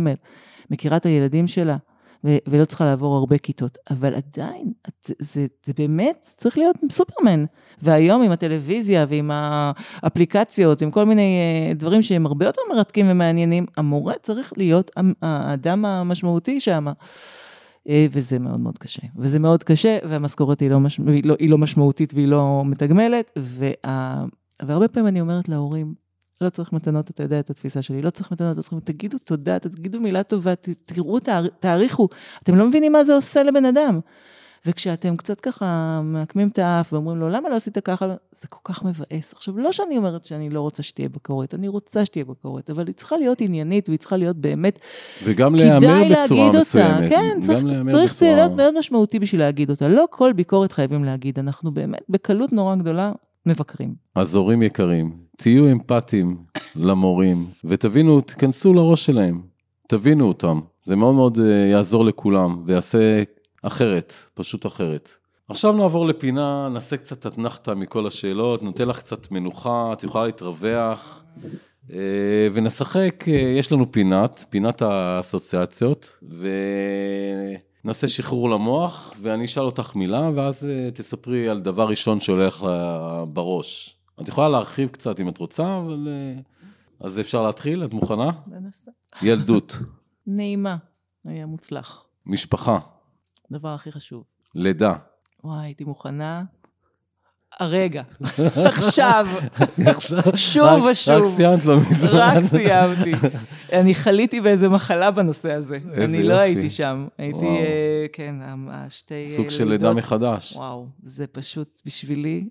B: מכירה את הילדים שלה. ולא צריכה לעבור הרבה כיתות, אבל עדיין, זה, זה, זה באמת צריך להיות סופרמן. והיום עם הטלוויזיה ועם האפליקציות, עם כל מיני אה, דברים שהם הרבה יותר מרתקים ומעניינים, המורה צריך להיות האדם המשמעותי שם. אה, וזה מאוד מאוד קשה. וזה מאוד קשה, והמשכורת היא לא, מש... היא לא, היא לא משמעותית והיא לא מתגמלת, וה... והרבה פעמים אני אומרת להורים, לא צריך מתנות, אתה יודע את התפיסה שלי, לא צריך מתנות, לא צריך, תגידו תודה, תגידו מילה טובה, תראו, תעריכו, אתם לא מבינים מה זה עושה לבן אדם. וכשאתם קצת ככה מעקמים את האף ואומרים לו, למה לא עשית ככה? זה כל כך מבאס. עכשיו, לא שאני אומרת שאני לא רוצה שתהיה ביקורת, אני רוצה שתהיה ביקורת, אבל היא צריכה להיות עניינית והיא צריכה להיות באמת,
A: וגם להיאמר בצורה מסוימת.
B: אותה. כן, צריך, צריך בצורה... להיות מאוד משמעותי בשביל להגיד אותה. לא כל ביקורת חייבים להגיד, אנחנו באמת בקלות נורא גדולה מבקרים.
A: אז הורים יקרים, תהיו אמפתיים למורים, ותבינו, תיכנסו לראש שלהם, תבינו אותם. זה מאוד מאוד אה, יעזור לכולם, ויעשה אחרת, פשוט אחרת. עכשיו נעבור לפינה, נעשה קצת אתנחתא מכל השאלות, נותן לך קצת מנוחה, את יכולה להתרווח, אה, ונשחק, אה, יש לנו פינת, פינת האסוציאציות, ונעשה שחרור למוח, ואני אשאל אותך מילה, ואז תספרי על דבר ראשון שהולך בראש. את יכולה להרחיב קצת אם את רוצה, אבל... אה, אז אפשר להתחיל? את מוכנה?
B: ננסה.
A: ילדות.
B: נעימה, היה מוצלח.
A: משפחה.
B: דבר הכי חשוב.
A: לידה.
B: וואי, הייתי מוכנה. הרגע, עכשיו, שוב ושוב.
A: רק סיימת לא מזמן.
B: רק סיימתי. אני חליתי באיזה מחלה בנושא הזה. אני לא הייתי שם. הייתי, אה, כן, השתי...
A: סוג של לידה מחדש.
B: וואו, זה פשוט בשבילי,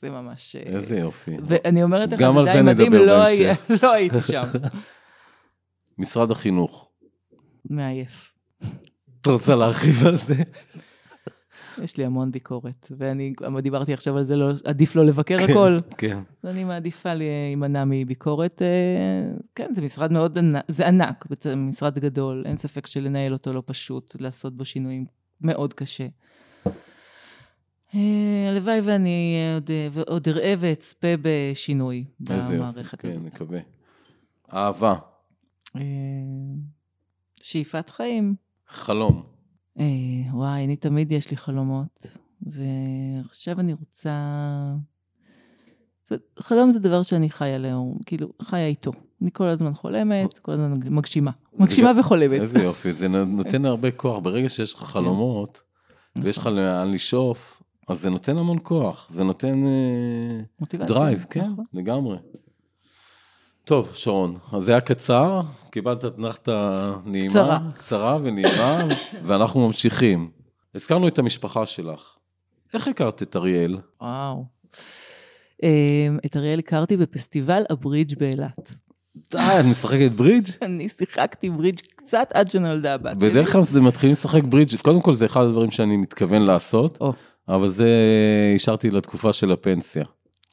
B: זה ממש...
A: אה, איזה יופי.
B: ואני אומרת לך, זה די מדהים, לא, לא הייתי שם.
A: משרד החינוך.
B: מעייף.
A: את רוצה להרחיב על זה?
B: יש לי המון ביקורת, ואני דיברתי עכשיו על זה, לא, עדיף לא לבקר כן, הכל.
A: כן.
B: אני מעדיפה להימנע מביקורת. אה, כן, זה משרד מאוד ענק, זה ענק, משרד גדול, אין ספק שלנהל אותו לא פשוט, לעשות בו שינויים מאוד קשה. אה, הלוואי ואני עוד, עוד אראה ואצפה בשינוי במערכת הזאת.
A: כן, נקווה. אהבה.
B: אה, שאיפת חיים.
A: חלום.
B: אה, וואי, אני תמיד יש לי חלומות, ועכשיו אני רוצה... חלום זה דבר שאני חיה לאור, כאילו, חיה איתו. אני כל הזמן חולמת, כל הזמן מגשימה. מגשימה וחולמת.
A: איזה יופי, זה נותן הרבה כוח. ברגע שיש לך כן. חלומות, ויש לך לאן לשאוף, אז זה נותן המון כוח, זה נותן דרייב, כן, נכון. לגמרי. טוב, שרון, אז זה היה קצר, קיבלת אתנחתה נעימה,
B: קצרה.
A: קצרה ונעימה, ואנחנו ממשיכים. הזכרנו את המשפחה שלך. איך הכרת את אריאל?
B: וואו. אמ, את אריאל הכרתי בפסטיבל הברידג' באילת.
A: די, את משחקת ברידג'?
B: אני שיחקתי ברידג' קצת עד שנולדה הבת שלי.
A: בדרך כלל מתחילים לשחק ברידג', קודם כל זה אחד הדברים שאני מתכוון לעשות, אבל זה השארתי לתקופה של הפנסיה.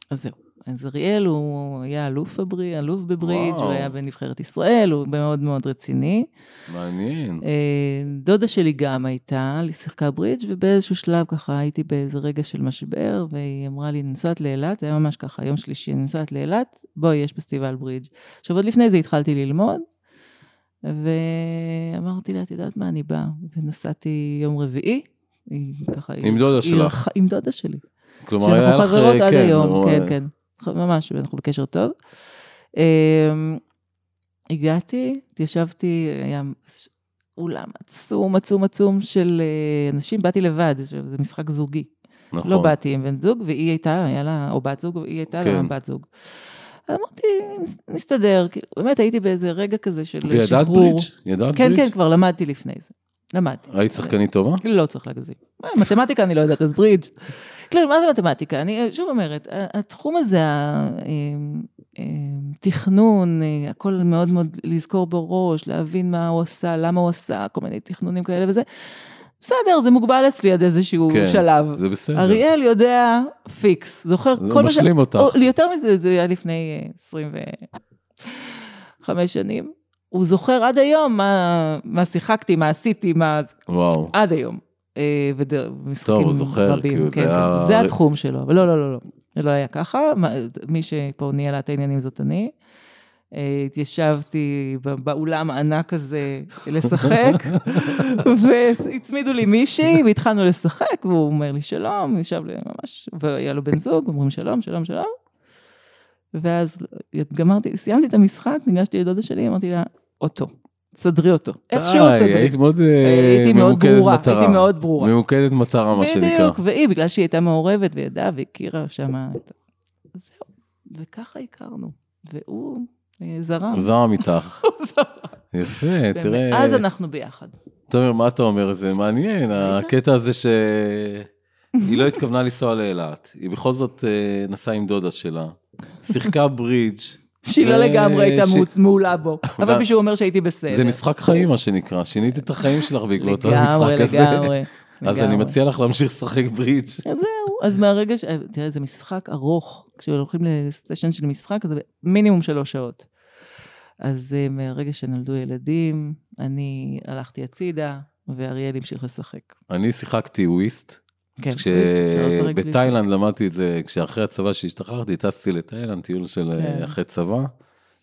B: אז זהו. אז אריאל הוא היה אלוף, בברי, אלוף בברידג'. הוא היה בנבחרת ישראל, הוא מאוד מאוד רציני.
A: מעניין.
B: אה, דודה שלי גם הייתה, היא שיחקה ברידג' ובאיזשהו שלב ככה הייתי באיזה רגע של משבר, והיא אמרה לי, נוסעת לאילת, זה היה ממש ככה, יום שלישי, נוסעת לאילת, בואי, יש פסטיבל ברידג'. עכשיו, עוד לפני זה התחלתי ללמוד, ואמרתי לה, את יודעת מה, אני באה. ונסעתי יום רביעי, היא ככה...
A: עם דודה שלך.
B: עם דודה שלי.
A: כלומר, היה
B: שאנחנו
A: לך,
B: חברות
A: אה,
B: עד
A: כן,
B: היום, כן, כן. ממש, אנחנו בקשר טוב. אמ, הגעתי, התיישבתי, היה אולם עצום, עצום, עצום של אה, אנשים, באתי לבד, זה משחק זוגי.
A: נכון.
B: לא באתי עם בן זוג, והיא הייתה, היה לה, או בת זוג, היא הייתה לה
A: כן.
B: בת זוג. אמרתי, נסתדר, כאילו, באמת הייתי באיזה רגע כזה של
A: וידעת
B: שחרור.
A: ברידג'? ידעת
B: כן,
A: ברידג'?
B: כן, כבר למדתי לפני זה. למדתי.
A: היית שחקנית טובה?
B: לא צריך להגזים. אה, מתמטיקה אני לא יודעת, אז ברידג'. כאילו, מה זה מתמטיקה? אני שוב אומרת, התחום הזה, התכנון, הכל מאוד מאוד לזכור בראש, להבין מה הוא עשה, למה הוא עשה, כל מיני תכנונים כאלה וזה. בסדר, זה מוגבל אצלי עד איזשהו
A: כן,
B: שלב.
A: זה בסדר.
B: אריאל יודע פיקס, זוכר
A: זה
B: כל מה ש...
A: משלים אותך.
B: או, יותר מזה, זה היה לפני אה, 25 שנים. הוא זוכר עד היום מה, מה שיחקתי, מה עשיתי, מה...
A: וואו.
B: עד היום. אה, ומשחקים
A: טוב, הוא זוכר,
B: רבים.
A: כאילו,
B: כן,
A: זה
B: כן.
A: היה-
B: זה התחום שלו, אבל לא, לא, לא, לא. זה לא היה ככה. מי שפה ניהלה את העניינים זאת אני. אה, התיישבתי באולם הענק הזה לשחק, והצמידו לי מישהי, והתחלנו לשחק, והוא אומר לי שלום, ישב לי ממש, והיה לו בן זוג, אומרים שלום, שלום, שלום. ואז גמרתי, סיימתי את המשחק, ניגשתי לדודה שלי, אמרתי לה, אותו, תסדרי אותו. איכשהו
A: די,
B: תסדרי.
A: היית מאוד אה,
B: הייתי מאוד ברורה,
A: מטרה.
B: הייתי מאוד ברורה.
A: ממוקדת מטרה, מה שנקרא.
B: בדיוק, והיא, בגלל שהיא הייתה מעורבת וידעה והכירה שם את... זהו, וככה הכרנו. והוא אה, זרם.
A: זרם איתך.
B: הוא זרם.
A: יפה, תראה.
B: ומאז אנחנו ביחד.
A: תומר, מה אתה אומר? זה מעניין, הקטע הזה שהיא לא התכוונה לנסוע לאילת. היא בכל זאת אה, נסעה עם דודה שלה. שיחקה ברידג'.
B: שהיא לא
A: ו-
B: לגמרי הייתה מעולה בו. אבל מישהו אומר שהייתי בסדר.
A: זה משחק חיים, מה שנקרא. שינית את החיים שלך בעקבות
B: לגמרי,
A: המשחק הזה.
B: לגמרי.
A: אז אני
B: לגמרי.
A: מציע לך להמשיך לשחק ברידג'.
B: אז זהו, אז מהרגע ש... תראה, זה משחק ארוך. כשהולכים לסשן של משחק, זה מינימום שלוש שעות. אז אה, מהרגע שנולדו ילדים, אני הלכתי הצידה, ואריאל המשיך לשחק.
A: אני שיחקתי וויסט.
B: כן,
A: כשבתאילנד למדתי את זה, כשאחרי הצבא שהשתחררתי, טסתי לתאילנד, טיול של אה,
B: כן.
A: אחרי צבא,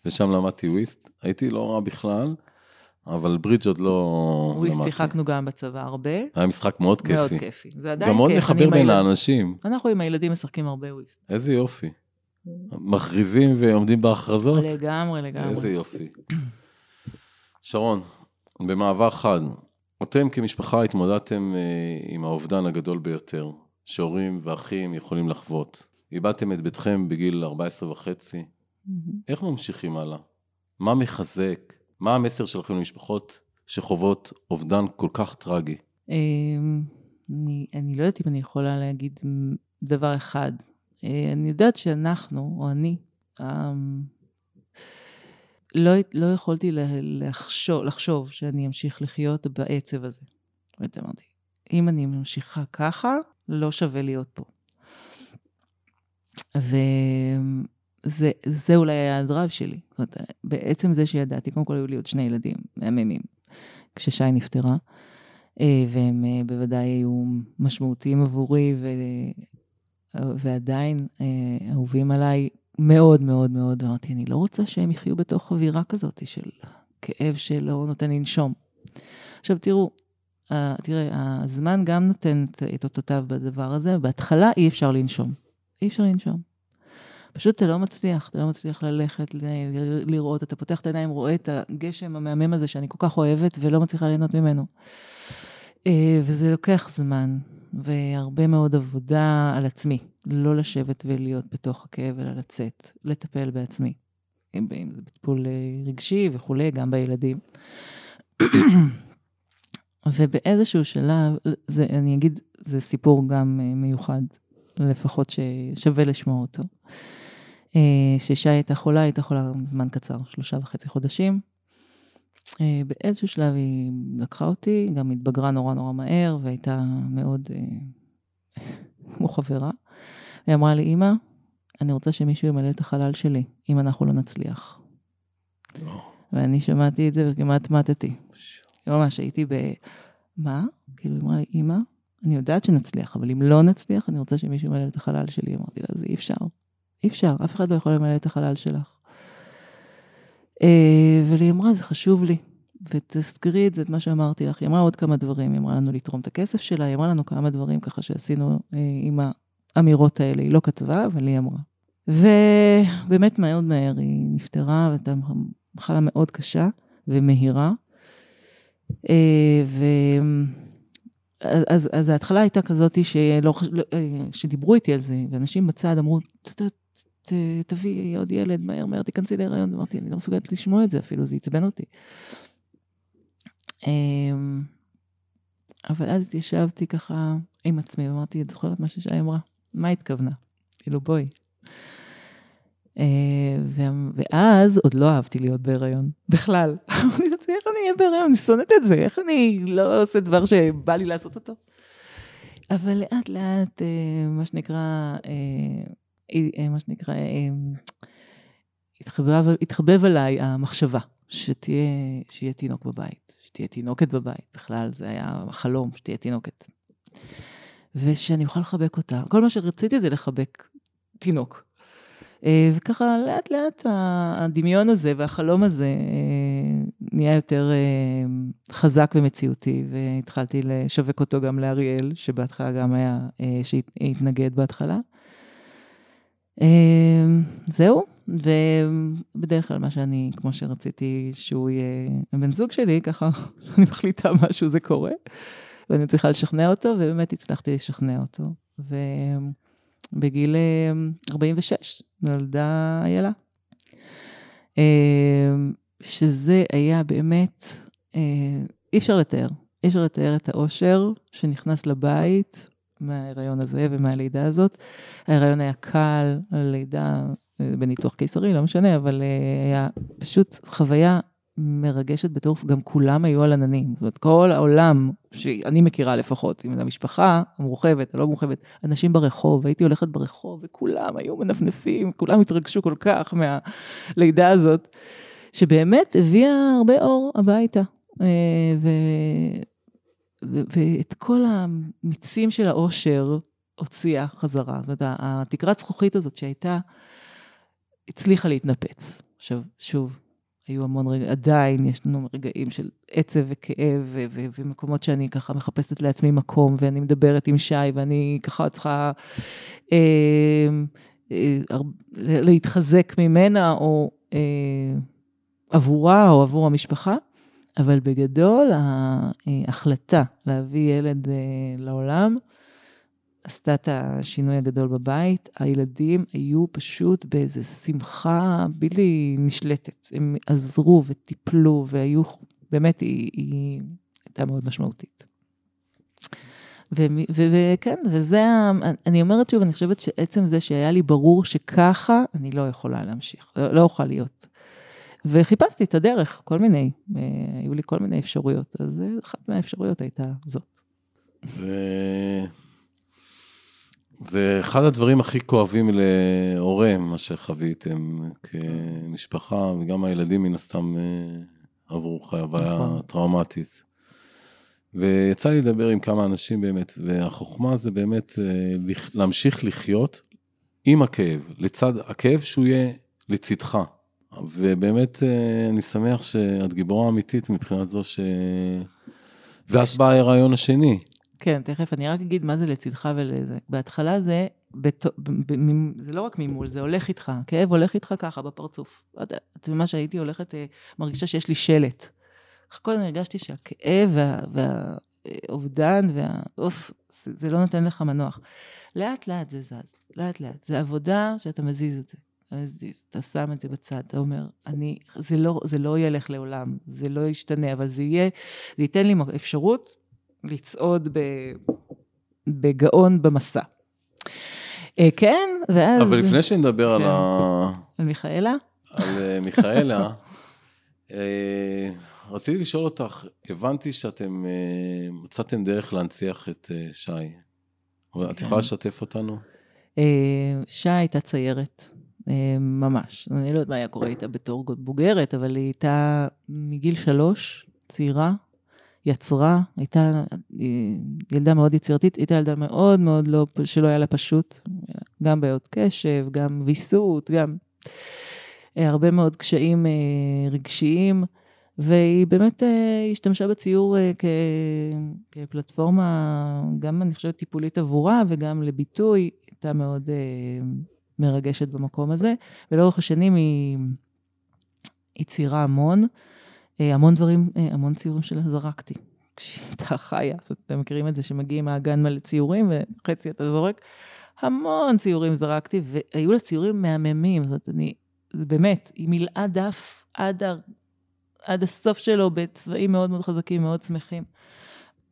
A: ושם למדתי וויסט. הייתי לא רע בכלל, אבל ברידג' עוד לא
B: וויסט
A: למדתי.
B: שיחקנו גם בצבא הרבה.
A: היה משחק מאוד כיפי.
B: מאוד כיפי. זה עדיין
A: גם מאוד
B: כיף.
A: מחבר בין האנשים.
B: אנחנו עם הילדים משחקים הרבה וויסט.
A: איזה יופי. מכריזים ועומדים בהכרזות?
B: לגמרי,
A: איזה
B: לגמרי.
A: יופי. שרון, במעבר חד, אתם כמשפחה התמודדתם אה, עם האובדן הגדול ביותר, שהורים ואחים יכולים לחוות. איבדתם את ביתכם בגיל 14 וחצי. איך ממשיכים הלאה? מה מחזק? מה המסר שלכם למשפחות שחוות אובדן כל כך טרגי?
B: אמ, אני, אני לא יודעת אם אני יכולה להגיד דבר אחד. אה, אני יודעת שאנחנו, או אני, אמ, לא, לא יכולתי לחשוב, לחשוב שאני אמשיך לחיות בעצב הזה. אומרת, אמרתי, אם אני ממשיכה ככה, לא שווה להיות פה. וזה זה אולי היה הדרייב שלי. זאת אומרת, בעצם זה שידעתי, קודם כל היו לי עוד שני ילדים מהממים, כששי נפטרה. אה, והם אה, בוודאי היו משמעותיים עבורי, ו... ועדיין אה, אהובים עליי מאוד מאוד מאוד. אמרתי, אני לא רוצה שהם יחיו בתוך אווירה כזאת של כאב שלא נותן לנשום. עכשיו תראו, אה, תראה, הזמן גם נותן את- אותותיו בדבר הזה, בהתחלה אי אפשר לנשום. אי אפשר לנשום. פשוט אתה לא מצליח, אתה לא מצליח ללכת, ל- לראות, אתה פותח את העיניים, רואה את הגשם המהמם הזה שאני כל כך אוהבת ולא מצליחה ליהנות ממנו. אה, וזה לוקח זמן, והרבה מאוד עבודה על עצמי. לא לשבת ולהיות בתוך הכאב, אלא לצאת, לטפל בעצמי. אם זה בטיפול רגשי וכולי, גם בילדים. ובאיזשהו שלב, זה, אני אגיד, זה סיפור גם מיוחד, לפחות ששווה לשמוע אותו. ששי הייתה חולה, הייתה חולה זמן קצר, שלושה וחצי חודשים. אה, באיזשהו שלב היא לקחה אותי, גם התבגרה נורא נורא מהר, והייתה מאוד אה, כמו חברה. היא אמרה לי, אמא, אני רוצה שמישהו ימלא את החלל שלי, אם אנחנו לא נצליח. ואני שמעתי את זה וכמעט מתתי. ממש הייתי ב... מה? כאילו, היא אמרה לי, אמא, אני יודעת שנצליח, אבל אם לא נצליח, אני רוצה שמישהו ימלא את החלל שלי. אמרתי לה, זה אי אפשר. אי אפשר, אף אחד לא יכול למלא את החלל שלך. אה, והיא אמרה, זה חשוב לי, ותזכרי את זה, את מה שאמרתי לך. היא אמרה עוד כמה דברים, היא אמרה לנו לתרום את הכסף שלה, היא אמרה לנו כמה דברים ככה שעשינו אה, עם האמירות האלה. היא לא כתבה, אבל היא אמרה. ובאמת מאוד מהר היא נפטרה, והייתה מחלה מאוד קשה ומהירה. אה, ו... אז, אז ההתחלה הייתה כזאת שלא, שדיברו איתי על זה, ואנשים בצד אמרו, תביאי עוד ילד, מהר, מהר, תיכנסי להיריון. אמרתי, אני לא מסוגלת לשמוע את זה אפילו, זה עצבן אותי. אמ, אבל אז ישבתי ככה עם עצמי, ואמרתי, את זוכרת מה ששי אמרה? מה התכוונה? כאילו, בואי. אה, ואז עוד לא אהבתי להיות בהיריון, בכלל. אמרתי לעצמי, איך אני אהיה בהיריון? אני שונאת את זה, איך אני לא עושה דבר שבא לי לעשות אותו? אבל לאט לאט, אה, מה שנקרא, אה, מה שנקרא, אה, התחבב, התחבב עליי המחשבה שתהיה, שיהיה תינוק בבית, שתהיה תינוקת בבית, בכלל זה היה חלום, שתהיה תינוקת. ושאני אוכל לחבק אותה. כל מה שרציתי זה לחבק תינוק. אה, וככה לאט לאט הדמיון הזה והחלום הזה נהיה יותר חזק ומציאותי, והתחלתי לשווק אותו גם לאריאל, שבהתחלה גם היה, שהתנגד בהתחלה. אמ, זהו, ובדרך כלל מה שאני, כמו שרציתי שהוא יהיה הבן זוג שלי, ככה אני מחליטה משהו זה קורה, ואני צריכה לשכנע אותו, ובאמת הצלחתי לשכנע אותו. ובגיל 46 אמ, נולדה איילה. אמ, שזה היה באמת, אה, אי אפשר לתאר, אי אפשר לתאר את האושר שנכנס לבית, מההיריון הזה ומהלידה הזאת. ההיריון היה קל, הלידה אה, בניתוח קיסרי, לא משנה, אבל אה, היה פשוט חוויה מרגשת בטירוף, גם כולם היו על עננים. זאת אומרת, כל העולם, שאני מכירה לפחות, אם זו המשפחה המורחבת, הלא מורחבת, אנשים ברחוב, הייתי הולכת ברחוב וכולם היו מנפנפים, כולם התרגשו כל כך מהלידה הזאת, שבאמת הביאה הרבה אור הביתה. אה, ו... ואת כל המיצים של האושר הוציאה חזרה. זאת אומרת, התקרת זכוכית הזאת שהייתה, הצליחה להתנפץ. עכשיו, שוב, היו המון רגעים, עדיין יש לנו רגעים של עצב וכאב, ו- ו- ומקומות שאני ככה מחפשת לעצמי מקום, ואני מדברת עם שי, ואני ככה צריכה אה, אה, להתחזק ממנה, או אה, עבורה, או עבור המשפחה. אבל בגדול, ההחלטה להביא ילד אה, לעולם עשתה את השינוי הגדול בבית. הילדים היו פשוט באיזו שמחה בלתי נשלטת. הם עזרו וטיפלו והיו, באמת, היא, היא הייתה מאוד משמעותית. וכן, וזה, אני אומרת שוב, אני חושבת שעצם זה שהיה לי ברור שככה, אני לא יכולה להמשיך, לא, לא אוכל להיות. וחיפשתי את הדרך, כל מיני, אה, היו לי כל מיני אפשרויות, אז אחת מהאפשרויות הייתה זאת. ו...
A: זה אחד הדברים הכי כואבים להורה, מה שחוויתם כמשפחה, וגם הילדים מן הסתם אה, עברו חוויה נכון. טראומטית. ויצא לי לדבר עם כמה אנשים באמת, והחוכמה זה באמת אה, להמשיך לחיות עם הכאב, לצד הכאב שהוא יהיה לצדך. ובאמת אה, אני שמח שאת גיבורה אמיתית מבחינת זו ש... ואז בא הרעיון השני.
B: כן, תכף, אני רק אגיד מה זה לצדך ולזה. בהתחלה זה, בת... זה לא רק ממול, זה הולך איתך, כאב הולך איתך ככה בפרצוף. את מה שהייתי הולכת, אה, מרגישה שיש לי שלט. כל הרגשתי שהכאב והאובדן, וה... אוף, זה לא נותן לך מנוח. לאט לאט זה זז, לאט לאט. זה עבודה שאתה מזיז את זה. אז אתה שם את זה בצד, אתה אומר, אני, זה לא, זה לא ילך לעולם, זה לא ישתנה, אבל זה יהיה, זה ייתן לי אפשרות לצעוד ב, בגאון במסע. אה, כן, ואז...
A: אבל לפני שנדבר
B: כן.
A: על ה...
B: על מיכאלה?
A: על אה, מיכאלה, אה, רציתי לשאול אותך, הבנתי שאתם מצאתם דרך להנציח את שי. אבל את
B: כן.
A: יכולה לשתף אותנו?
B: שי הייתה ציירת, ממש. אני לא יודעת מה היה קורה איתה בתור בוגרת, אבל היא הייתה מגיל שלוש, צעירה, יצרה, הייתה אה, ילדה מאוד יצירתית, הייתה ילדה מאוד מאוד לא, שלא היה לה פשוט, גם בעיות קשב, גם ויסות, גם אה, הרבה מאוד קשיים אה, רגשיים, והיא באמת אה, השתמשה בציור אה, כ, כפלטפורמה, גם אני חושבת טיפולית עבורה וגם לביטוי, הייתה מאוד אה, מרגשת במקום הזה, ולאורך השנים היא, היא ציירה המון, אה, המון דברים, אה, המון ציורים שלה זרקתי. כשהיא הייתה חיה, זאת אומרת, אתם מכירים את זה שמגיעים מהגן מלא ציורים וחצי אתה זורק? המון ציורים זרקתי, והיו לה ציורים מהממים, זאת אומרת, אני, זה באמת, היא מילאה דף עד, ה, עד הסוף שלו בצבעים מאוד מאוד חזקים, מאוד שמחים.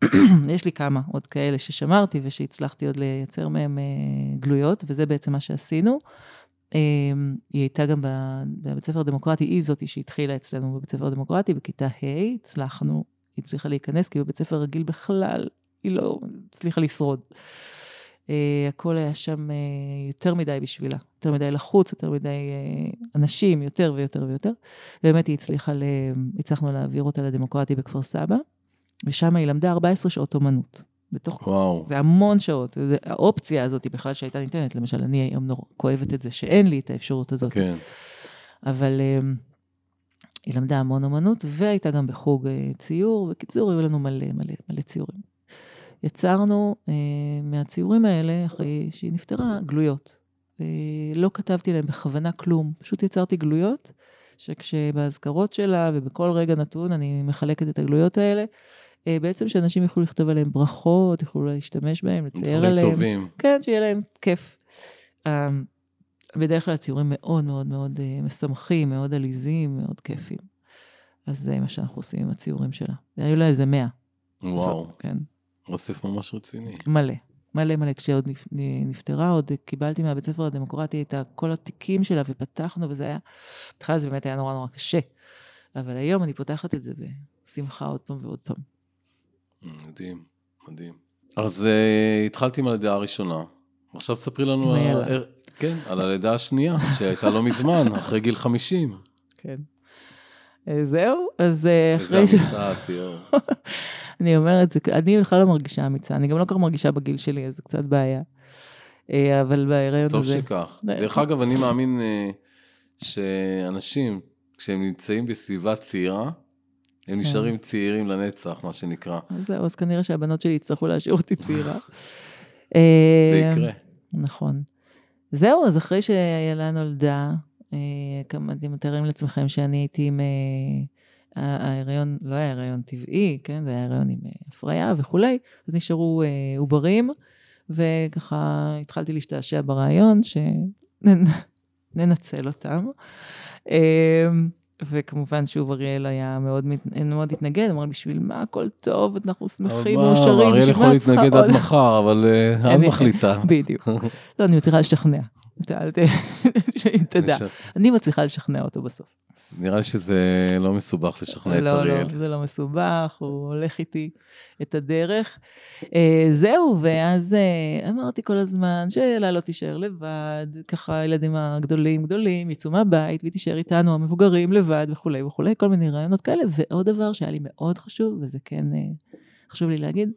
B: יש לי כמה עוד כאלה ששמרתי ושהצלחתי עוד לייצר מהם אה, גלויות, וזה בעצם מה שעשינו. אה, היא הייתה גם בבית ספר דמוקרטי, היא זאתי שהתחילה אצלנו בבית ספר דמוקרטי, בכיתה ה', הצלחנו, היא הצליחה להיכנס, כי בבית ספר רגיל בכלל, היא לא הצליחה לשרוד. אה, הכל היה שם יותר מדי בשבילה, יותר מדי לחוץ, יותר מדי אנשים, יותר ויותר ויותר. באמת היא הצליחה. הצלחנו להעביר אותה לדמוקרטי בכפר סבא, ושם היא למדה 14 שעות אומנות. בתוך...
A: וואו.
B: זה המון שעות. זה, האופציה הזאת בכלל שהייתה ניתנת, למשל, אני היום נורא כואבת את זה שאין לי את האפשרות הזאת.
A: כן.
B: אבל um, היא למדה המון אומנות, והייתה גם בחוג uh, ציור. בקיצור, היו לנו מלא מלא מלא ציורים. יצרנו uh, מהציורים האלה, אחרי שהיא נפטרה, גלויות. Uh, לא כתבתי להם בכוונה כלום, פשוט יצרתי גלויות, שכשבאזכרות שלה ובכל רגע נתון אני מחלקת את הגלויות האלה, בעצם שאנשים יוכלו לכתוב עליהם ברכות, יוכלו להשתמש בהם, לצייר
A: דברים
B: עליהם.
A: טובים.
B: כן, שיהיה להם כיף. Um, בדרך כלל ציורים מאוד מאוד מאוד uh, משמחים, מאוד עליזים, מאוד כיפים. אז זה מה שאנחנו עושים עם הציורים שלה. והיו לה איזה מאה.
A: וואו,
B: כן,
A: אוסף ממש רציני.
B: מלא. מלא מלא. כשעוד נפטרה, עוד קיבלתי מהבית ספר הדמוקרטי את כל התיקים שלה ופתחנו, וזה היה, בהתחלה זה באמת היה נורא נורא קשה. אבל היום אני פותחת את זה בשמחה עוד פעם ועוד פעם.
A: מדהים, מדהים. אז uh, התחלתי עם הלידה הראשונה. עכשיו ספרי לנו על,
B: איילה.
A: כן, על הלידה השנייה, שהייתה לא מזמן, אחרי גיל 50.
B: כן. אה, זהו, אז אה,
A: איזה
B: אחרי ש...
A: אמיצה את, יואו.
B: אני אומרת, זה- אני בכלל לא מרגישה אמיצה, אני גם לא כל כך מרגישה בגיל שלי, אז זה קצת בעיה. אבל בהיריון
A: טוב
B: הזה...
A: שכך.
B: זה-
A: דרך אגב, אני מאמין שאנשים, כשהם נמצאים בסביבה צעירה. הם נשארים צעירים לנצח, מה שנקרא.
B: אז זהו, אז כנראה שהבנות שלי יצטרכו להשאיר אותי צעירה.
A: זה
B: אה,
A: יקרה.
B: נכון. זהו, אז אחרי שאיילה נולדה, אה, כמה אתם מתארים לעצמכם שאני הייתי עם... אה, ההיריון, לא היה הריון טבעי, כן? זה היה הריון עם הפריה וכולי, אז נשארו עוברים, וככה התחלתי להשתעשע ברעיון שננצל אותם. אה, וכמובן שוב אריאל היה מאוד, מאוד התנגד, אמר בשביל מה הכל טוב, אנחנו שמחים, מאושרים,
A: אריאל יכול להתנגד
B: עוד?"
A: עד מחר, אבל אה, את
B: אני-
A: מחליטה.
B: בדיוק. לא, אני מצליחה לשכנע. אתה אל ת... אני מצליחה לשכנע אותו בסוף.
A: נראה שזה לא מסובך לשכנע את
B: לא,
A: אריאל.
B: לא, זה לא מסובך, הוא הולך איתי את הדרך. אה, זהו, ואז אה, אמרתי כל הזמן שאלה לא תישאר לבד, ככה הילדים הגדולים גדולים יצאו מהבית והיא תישאר איתנו, המבוגרים לבד וכולי וכולי, כל מיני רעיונות כאלה. ועוד דבר שהיה לי מאוד חשוב, וזה כן אה, חשוב לי להגיד,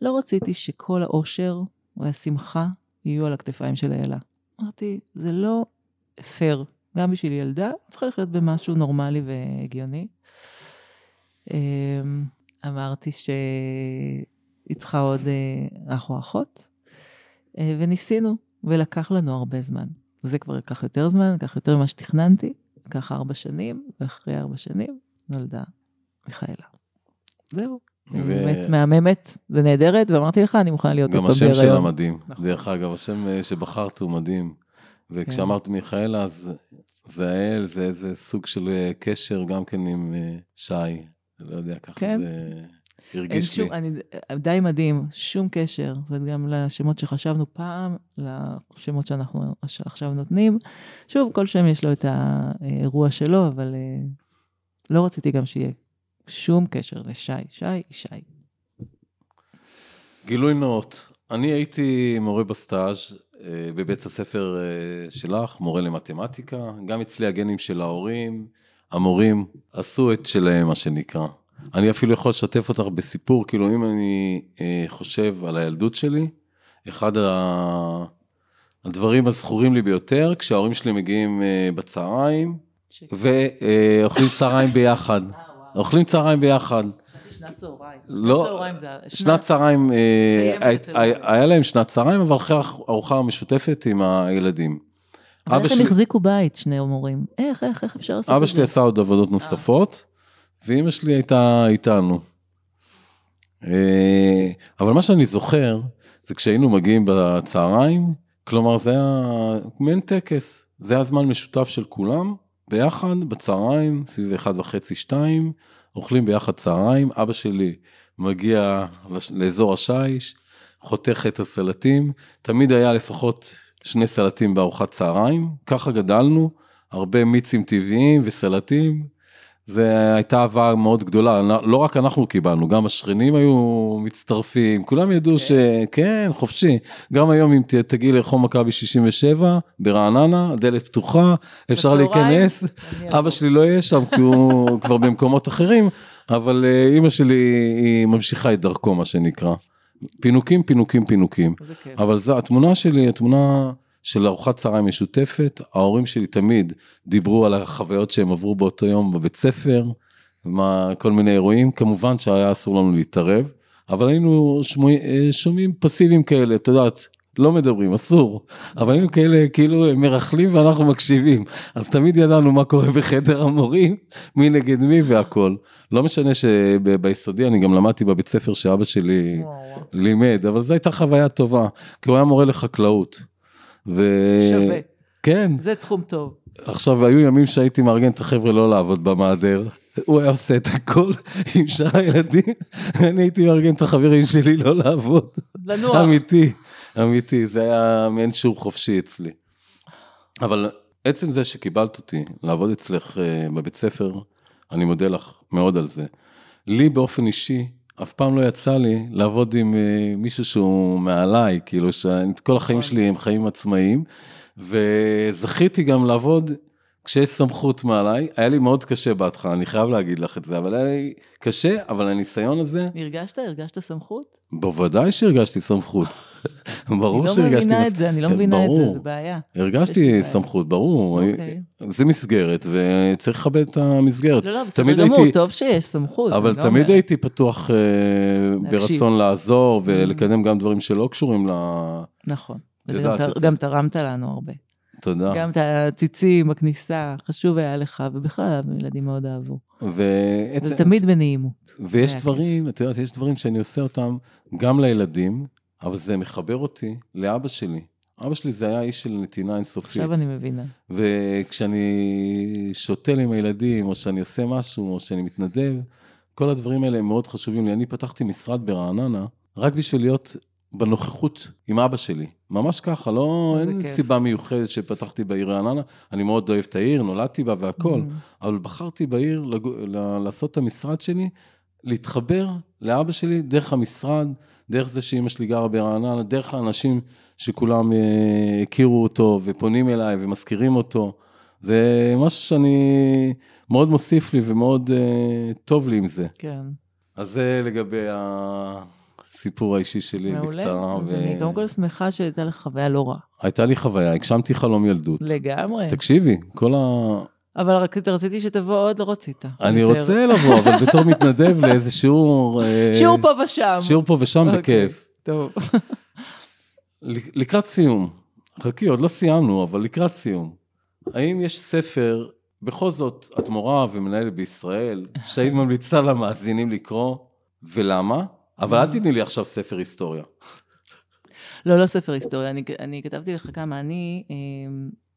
B: לא רציתי שכל האושר והשמחה יהיו על הכתפיים של איילה. אמרתי, זה לא פייר. גם בשביל ילדה, צריכה לחיות במשהו נורמלי והגיוני. אמ, אמרתי שהיא צריכה עוד אה, אח או אחות, אה, וניסינו, ולקח לנו הרבה זמן. זה כבר לקח יותר זמן, לקח יותר ממה שתכננתי, לקח ארבע שנים, ואחרי ארבע שנים נולדה מיכאלה. זהו.
A: ו-
B: באמת מהממת ונהדרת, ואמרתי לך, אני מוכנה להיות
A: גם
B: עוד פעם
A: השם שלה
B: בהיריון.
A: מדהים.
B: נכון.
A: דרך אגב, השם אה, שבחרת הוא מדהים. וכשאמרת מיכאלה, אז זה האל, זה איזה סוג של אה, קשר גם כן עם אה, שי. לא יודע, ככה
B: כן.
A: זה הרגיש לי.
B: שום, אני, די מדהים, שום קשר. זאת אומרת, גם לשמות שחשבנו פעם, לשמות שאנחנו עכשיו נותנים. שוב, כל שם יש לו את האירוע שלו, אבל אה, לא רציתי גם שיהיה שום קשר לשי. שי שי.
A: גילוי נאות, אני הייתי מורה בסטאז' אה, בבית הספר אה, שלך, מורה למתמטיקה, גם אצלי הגנים של ההורים, המורים עשו את שלהם, מה שנקרא. אני אפילו יכול לשתף אותך בסיפור, כאילו אם אני אה, חושב על הילדות שלי, אחד ה... הדברים הזכורים לי ביותר, כשההורים שלי מגיעים בצהריים, ואוכלים צהריים ביחד. אוכלים צהריים ביחד.
B: שנת צהריים.
A: לא,
B: שנת צהריים זה...
A: שנת צהריים, אה. היה להם שנת צהריים, אבל אחרי ארוחה משותפת עם הילדים.
B: אבל
A: אבא
B: איך הם החזיקו בית, שני מורים? איך, איך, איך אפשר לעשות את זה?
A: אבא שלי עשה עוד עבודות נוספות, ואימא שלי הייתה איתנו. אה, אבל מה שאני זוכר, זה כשהיינו מגיעים בצהריים, כלומר זה היה מעין טקס, זה היה זמן משותף של כולם, ביחד, בצהריים, סביב אחד וחצי, שתיים, אוכלים ביחד צהריים, אבא שלי מגיע לאזור השיש, חותך את הסלטים, תמיד היה לפחות שני סלטים בארוחת צהריים, ככה גדלנו, הרבה מיצים טבעיים וסלטים. זה הייתה אהבה מאוד גדולה, לא רק אנחנו קיבלנו, גם השכנים היו מצטרפים, כולם ידעו שכן, חופשי. גם היום אם תגיעי לרחוב מכבי 67 ברעננה, הדלת פתוחה, אפשר? להיכנס. אבא שלי לא יהיה שם כי הוא כבר במקומות אחרים, אבל אה, אימא שלי היא ממשיכה את דרכו, מה שנקרא. פינוקים, פינוקים, פינוקים.
B: כיף.
A: אבל זו התמונה שלי, התמונה של ארוחת צהריים משותפת. ההורים שלי תמיד דיברו על החוויות שהם עברו באותו יום בבית ספר, מה, כל מיני אירועים. כמובן שהיה אסור לנו להתערב, אבל היינו שמוע, אה, שומעים פסיביים כאלה, את יודעת, לא מדברים, אסור. אבל היינו כאלה, כאילו מרכלים ואנחנו מקשיבים. אז תמיד ידענו מה קורה בחדר המורים, מי נגד מי והכל. לא משנה שביסודי אני גם למדתי בבית ספר שאבא שלי... לימד, אבל זו הייתה חוויה טובה, כי הוא היה מורה לחקלאות. ו...
B: שווה.
A: כן,
B: זה תחום טוב.
A: עכשיו היו ימים שהייתי מארגן את החבר'ה לא לעבוד במעדר, הוא היה עושה את הכל עם שאר הילדים, אני הייתי מארגן את החברים שלי לא לעבוד.
B: לנוח.
A: אמיתי, אמיתי, זה היה מעין שיעור חופשי אצלי. אבל עצם זה שקיבלת אותי לעבוד אצלך אה, בבית ספר, אני מודה לך מאוד על זה. לי באופן אישי, אף פעם לא יצא לי לעבוד עם אה, מישהו שהוא מעליי, כאילו שאת כל החיים
B: נכון.
A: שלי הם חיים עצמאיים, וזכיתי גם לעבוד כשיש סמכות מעליי. היה לי מאוד קשה בהתחלה, אני חייב להגיד לך את זה, אבל היה לי קשה, אבל הניסיון הזה,
B: הרגשת? הרגשת סמכות?
A: בוודאי שהרגשתי סמכות. ברור
B: אני לא
A: שהרגשתי...
B: מבינה את זה, אני לא מבינה את זה. זה בעיה.
A: הרגשתי. סמכות, ברור.
B: אוקיי.
A: זה מסגרת, וצריך לכבד את המסגרת.
B: לא, לא, בסדר גמור, טוב שיש סמכות.
A: אבל
B: לא
A: תמיד. הייתי פתוח אה.
B: Mm.
A: ברצון לעזור ולקדם גם דברים שלא קשורים ל...
B: נכון. וגם תרמת לנו הרבה.
A: תודה.
B: גם את הציצים בכניסה, חשוב היה לך, ובכלל הילדים מאוד אהבו.
A: ועצם-
B: זה תמיד בנעימות.
A: ויש דברים, את יודעת, יש דברים שאני עושה אותם גם לילדים, אבל זה מחבר אותי לאבא שלי. אבא שלי זה היה איש של נתינה אינסופית.
B: עכשיו אני מבינה.
A: וכשאני שותל עם הילדים, או שאני עושה משהו, או שאני מתנדב, כל הדברים האלה הם מאוד חשובים לי. אני פתחתי משרד ברעננה, רק בשביל להיות בנוכחות עם אבא שלי. ממש ככה, לא, אין
B: כיף.
A: סיבה מיוחדת שפתחתי בעיר רעננה. אני מאוד אוהב את העיר, נולדתי בה והכול,
B: Mm.
A: אבל בחרתי בעיר לגו, ל- לעשות את המשרד שלי, להתחבר לאבא שלי דרך המשרד, דרך זה שאימא שלי גרה ברעננה, דרך האנשים שכולם אה, הכירו אותו ופונים אליי ומזכירים אותו. זה משהו שאני, מאוד מוסיף לי ומאוד אה, טוב לי עם זה.
B: כן.
A: אז זה לגבי הסיפור האישי שלי
B: מעולה.
A: בקצרה.
B: אז אני קודם כל שמחה שהייתה לך חוויה לא רעה.
A: הייתה לי חוויה, הגשמתי חלום ילדות.
B: לגמרי.
A: תקשיבי, כל ה...
B: אבל רק רציתי שתבוא עוד, לא רצית.
A: אני
B: יותר.
A: רוצה לבוא, אבל בתור מתנדב לאיזה שיעור... אה,
B: שיעור פה ושם.
A: שיעור פה ושם
B: אוקיי.
A: בכיף.
B: טוב.
A: לקראת סיום, חכי, עוד לא סיימנו, אבל לקראת סיום. האם יש ספר, בכל זאת, את מורה ומנהלת בישראל, שהיית ממליצה למאזינים לקרוא, ולמה? אבל אל תתני לי עכשיו ספר היסטוריה.
B: לא, לא ספר היסטוריה, אני, אני כתבתי לך כמה, אני אה,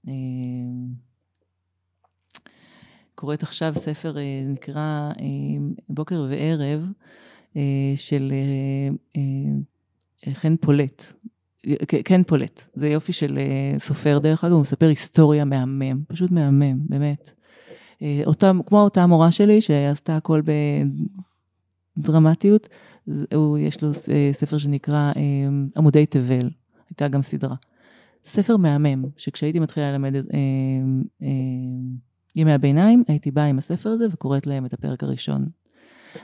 B: אה, קוראת עכשיו ספר, אה, נקרא אה, בוקר וערב, אה, של חן פולט. כן פולט, זה יופי של סופר דרך אגב, הוא מספר היסטוריה מהמם, פשוט מהמם, באמת. אותם, כמו אותה מורה שלי שעשתה הכל בדרמטיות, הוא, יש לו ספר שנקרא עמודי תבל, הייתה גם סדרה. ספר מהמם, שכשהייתי מתחילה ללמד אה, אה, ימי הביניים, הייתי באה עם הספר הזה וקוראת להם את הפרק הראשון.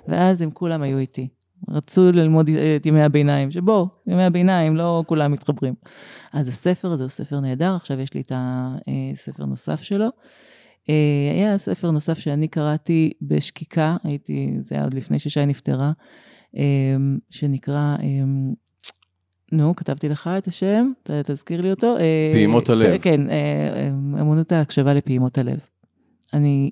B: ואז הם כולם היו איתי. רצו ללמוד את ימי הביניים, שבוא, ימי הביניים, לא כולם מתחברים. אז הספר הזה הוא ספר נהדר, עכשיו יש לי את הספר נוסף שלו. אה, היה ספר נוסף שאני קראתי בשקיקה, הייתי, זה היה עוד לפני ששי נפטרה, אה, שנקרא, אה, נו, כתבתי לך את השם, תזכיר לי אותו.
A: פעימות הלב.
B: כן, אמונות ההקשבה לפעימות הלב. אני...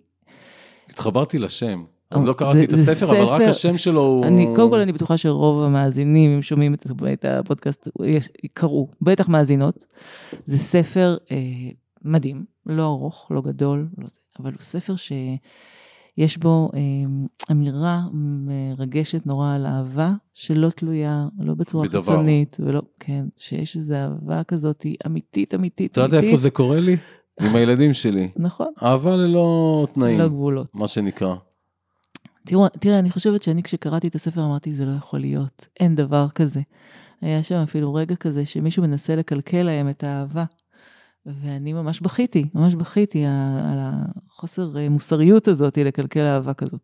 A: התחברתי לשם. אני לא קראתי את הספר, אבל רק השם שלו הוא...
B: אני, קודם כל, אני בטוחה שרוב המאזינים, אם שומעים את, את הפודקאסט, קראו, בטח מאזינות. זה ספר אה, מדהים, לא ארוך, לא גדול, לא זה, אבל הוא ספר שיש בו אה, אמירה מרגשת נורא על אהבה, שלא תלויה, לא בצורה בדבר. חיצונית, ולא, כן, שיש איזו אהבה כזאת אמיתית, אמיתית,
A: אתה יודע איפה זה קורה לי? עם הילדים שלי.
B: נכון.
A: אהבה ללא תנאים.
B: ללא גבולות.
A: מה שנקרא.
B: תראו, תראה, אני חושבת שאני כשקראתי את הספר אמרתי, זה לא יכול להיות, אין דבר כזה. היה שם אפילו רגע כזה שמישהו מנסה לקלקל להם את האהבה. ואני ממש בכיתי, ממש בכיתי על החוסר אה, מוסריות הזאת לקלקל אהבה כזאת.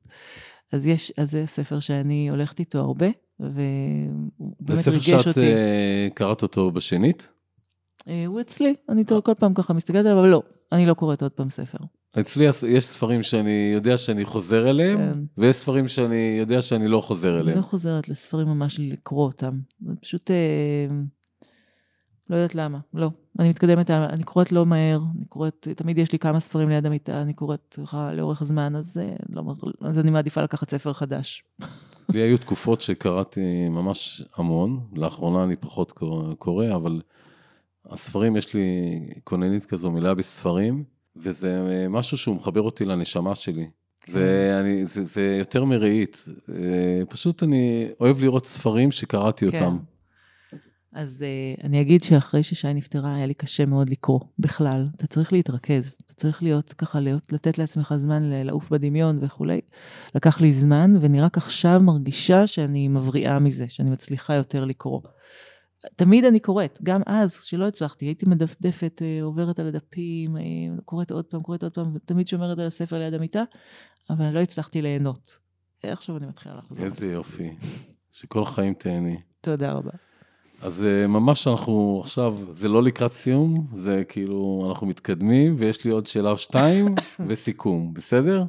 B: אז יש, אז זה ספר שאני הולכת איתו הרבה, והוא באמת ריגש אותי.
A: זה ספר שאת uh, קראת אותו בשנית?
B: Uh, הוא אצלי, אני כל פעם ככה מסתכלת עליו, אבל לא, אני לא קוראת עוד פעם ספר.
A: אצלי יש ספרים שאני יודע שאני חוזר אליהם, כן. ויש ספרים שאני יודע שאני לא חוזר אליהם.
B: אני לא חוזרת לספרים ממש לקרוא אותם. זה פשוט, אה, לא יודעת למה, לא. אני מתקדמת, אני קוראת לא מהר, אני קוראת, תמיד יש לי כמה ספרים ליד המיטה, אני קוראת לאורך זמן, אז, אה, לא, אז אני מעדיפה לקחת ספר חדש.
A: לי היו תקופות שקראתי ממש המון, לאחרונה אני פחות קורא, אבל הספרים, יש לי כוננית כזו מלאה בספרים. וזה אה, משהו שהוא מחבר אותי לנשמה שלי. זה, כן. אני, זה, זה יותר מראית. אה, פשוט אני אוהב לראות ספרים שקראתי כן. אותם.
B: אז uh, אני אגיד שאחרי ששי נפטרה, היה לי קשה מאוד לקרוא בכלל. אתה צריך להתרכז, אתה צריך להיות ככה, להיות, לתת לעצמך זמן לעוף בדמיון וכולי. לקח לי זמן, ואני רק עכשיו מרגישה שאני מבריאה מזה, שאני מצליחה יותר לקרוא. תמיד אני קוראת, גם אז, כשלא הצלחתי, הייתי מדפדפת, אה, עוברת על הדפים, אה, קוראת עוד פעם, קוראת עוד פעם, ותמיד שומרת על הספר ליד המיטה, אבל לא הצלחתי ליהנות. עכשיו אני מתחילה לחזור.
A: איזה יופי, שכל החיים תהני.
B: תודה רבה.
A: אז אה, ממש אנחנו עכשיו, זה לא לקראת סיום, זה כאילו, אנחנו מתקדמים, ויש לי עוד שאלה או שתיים, וסיכום, בסדר?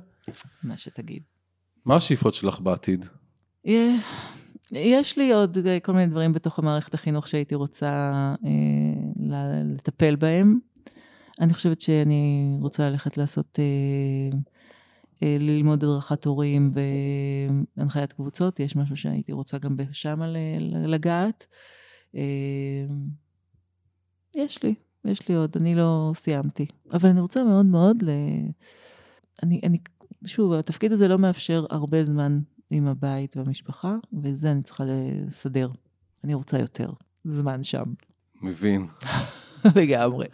B: מה שתגיד.
A: מה השאיפות שלך בעתיד?
B: יש לי עוד כל מיני דברים בתוך המערכת החינוך שהייתי רוצה אה, לטפל בהם. אני חושבת שאני רוצה ללכת לעשות, אה, אה, ללמוד הדרכת הורים והנחיית קבוצות, יש משהו שהייתי רוצה גם שם לגעת. אה, יש לי, יש לי עוד, אני לא סיימתי. אבל אני רוצה מאוד מאוד ל... אני, אני, שוב, התפקיד הזה לא מאפשר הרבה זמן עם הבית והמשפחה, וזה אני צריכה לסדר. אני רוצה יותר זמן שם.
A: מבין.
B: לגמרי.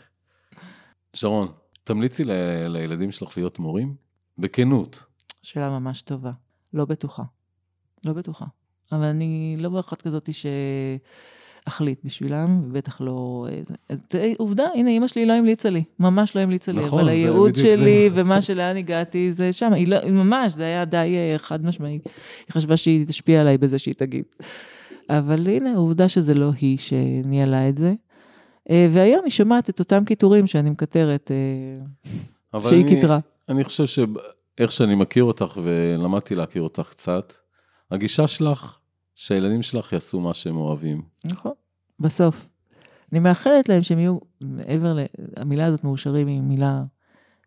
A: שרון, תמליצי ל- לילדים שלך להיות מורים? בכנות.
B: שאלה ממש טובה. לא בטוחה. לא בטוחה. אבל אני לא באחת כזאת ש... אחליט בשבילם, ובטח לא... אה, עובדה, הנה, אימא שלי לא המליצה לי, ממש לא המליצה לי, נכון, אבל הייעוד שלי זה. ומה שלאן הגעתי זה שם, היא לא, ממש, זה היה די אה, חד משמעי. היא חשבה שהיא תשפיע עליי בזה שהיא תגיד. אבל הנה, עובדה שזה לא היא שניהלה את זה. אה, והיום היא שומעת את אותם קיטורים שאני מקטרת, שהיא קיטרה.
A: אני חושב שאיך שאני מכיר אותך ולמדתי להכיר אותך קצת, הגישה שלך שהילדים שלך יעשו מה שהם אוהבים.
B: נכון, בסוף. אני מאחלת להם שהם יהיו, מעבר ל... המילה הזאת מאושרים היא מילה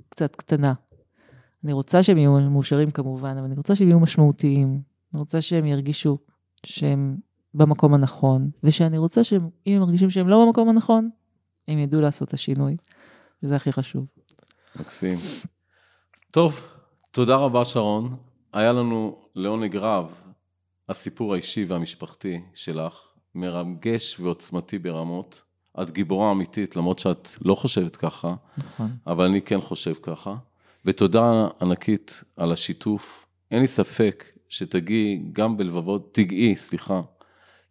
B: קצת קטנה. אני רוצה שהם יהיו מאושרים כמובן, אבל אני רוצה שהם יהיו משמעותיים. אני רוצה שהם ירגישו שהם במקום הנכון, ושאני רוצה שאם הם מרגישים שהם לא במקום הנכון, הם ידעו לעשות את השינוי, וזה הכי חשוב.
A: מקסים. טוב, תודה רבה שרון. היה לנו לעונג רב הסיפור האישי והמשפחתי שלך, מרגש ועוצמתי ברמות. את גיבורה אמיתית, למרות שאת לא חושבת ככה,
B: נכון.
A: אבל אני כן חושב ככה. ותודה ענקית על השיתוף. אין לי ספק שתגיעי גם בלבבות, תגעי, סליחה,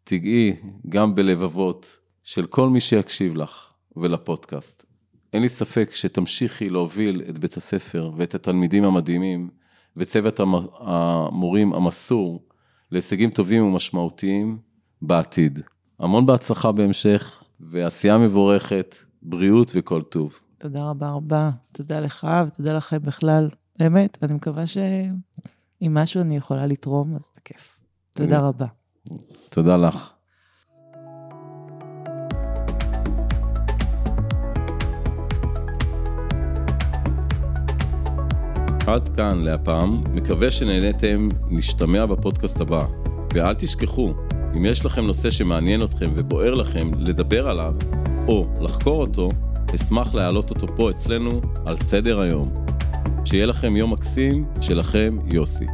A: תגעי גם בלבבות של כל מי שיקשיב לך ולפודקאסט. אין לי ספק שתמשיכי להוביל את בית הספר ואת התלמידים המדהימים וצוות המורים המסור להישגים טובים ומשמעותיים בעתיד. המון בהצלחה בהמשך ועשייה מבורכת, בריאות וכל טוב.
B: תודה רבה רבה, תודה לך ותודה לכם בכלל, באמת, ואני מקווה שאם משהו אני יכולה לתרום, אז בכיף. תודה רבה.
A: תודה לך. עד כאן להפעם, מקווה שנהניתם, נשתמע בפודקאסט הבא. ואל תשכחו, אם יש לכם נושא שמעניין אתכם ובוער לכם לדבר עליו, או לחקור אותו, אשמח להעלות אותו פה אצלנו על סדר היום. שיהיה לכם יום מקסים, שלכם יוסי.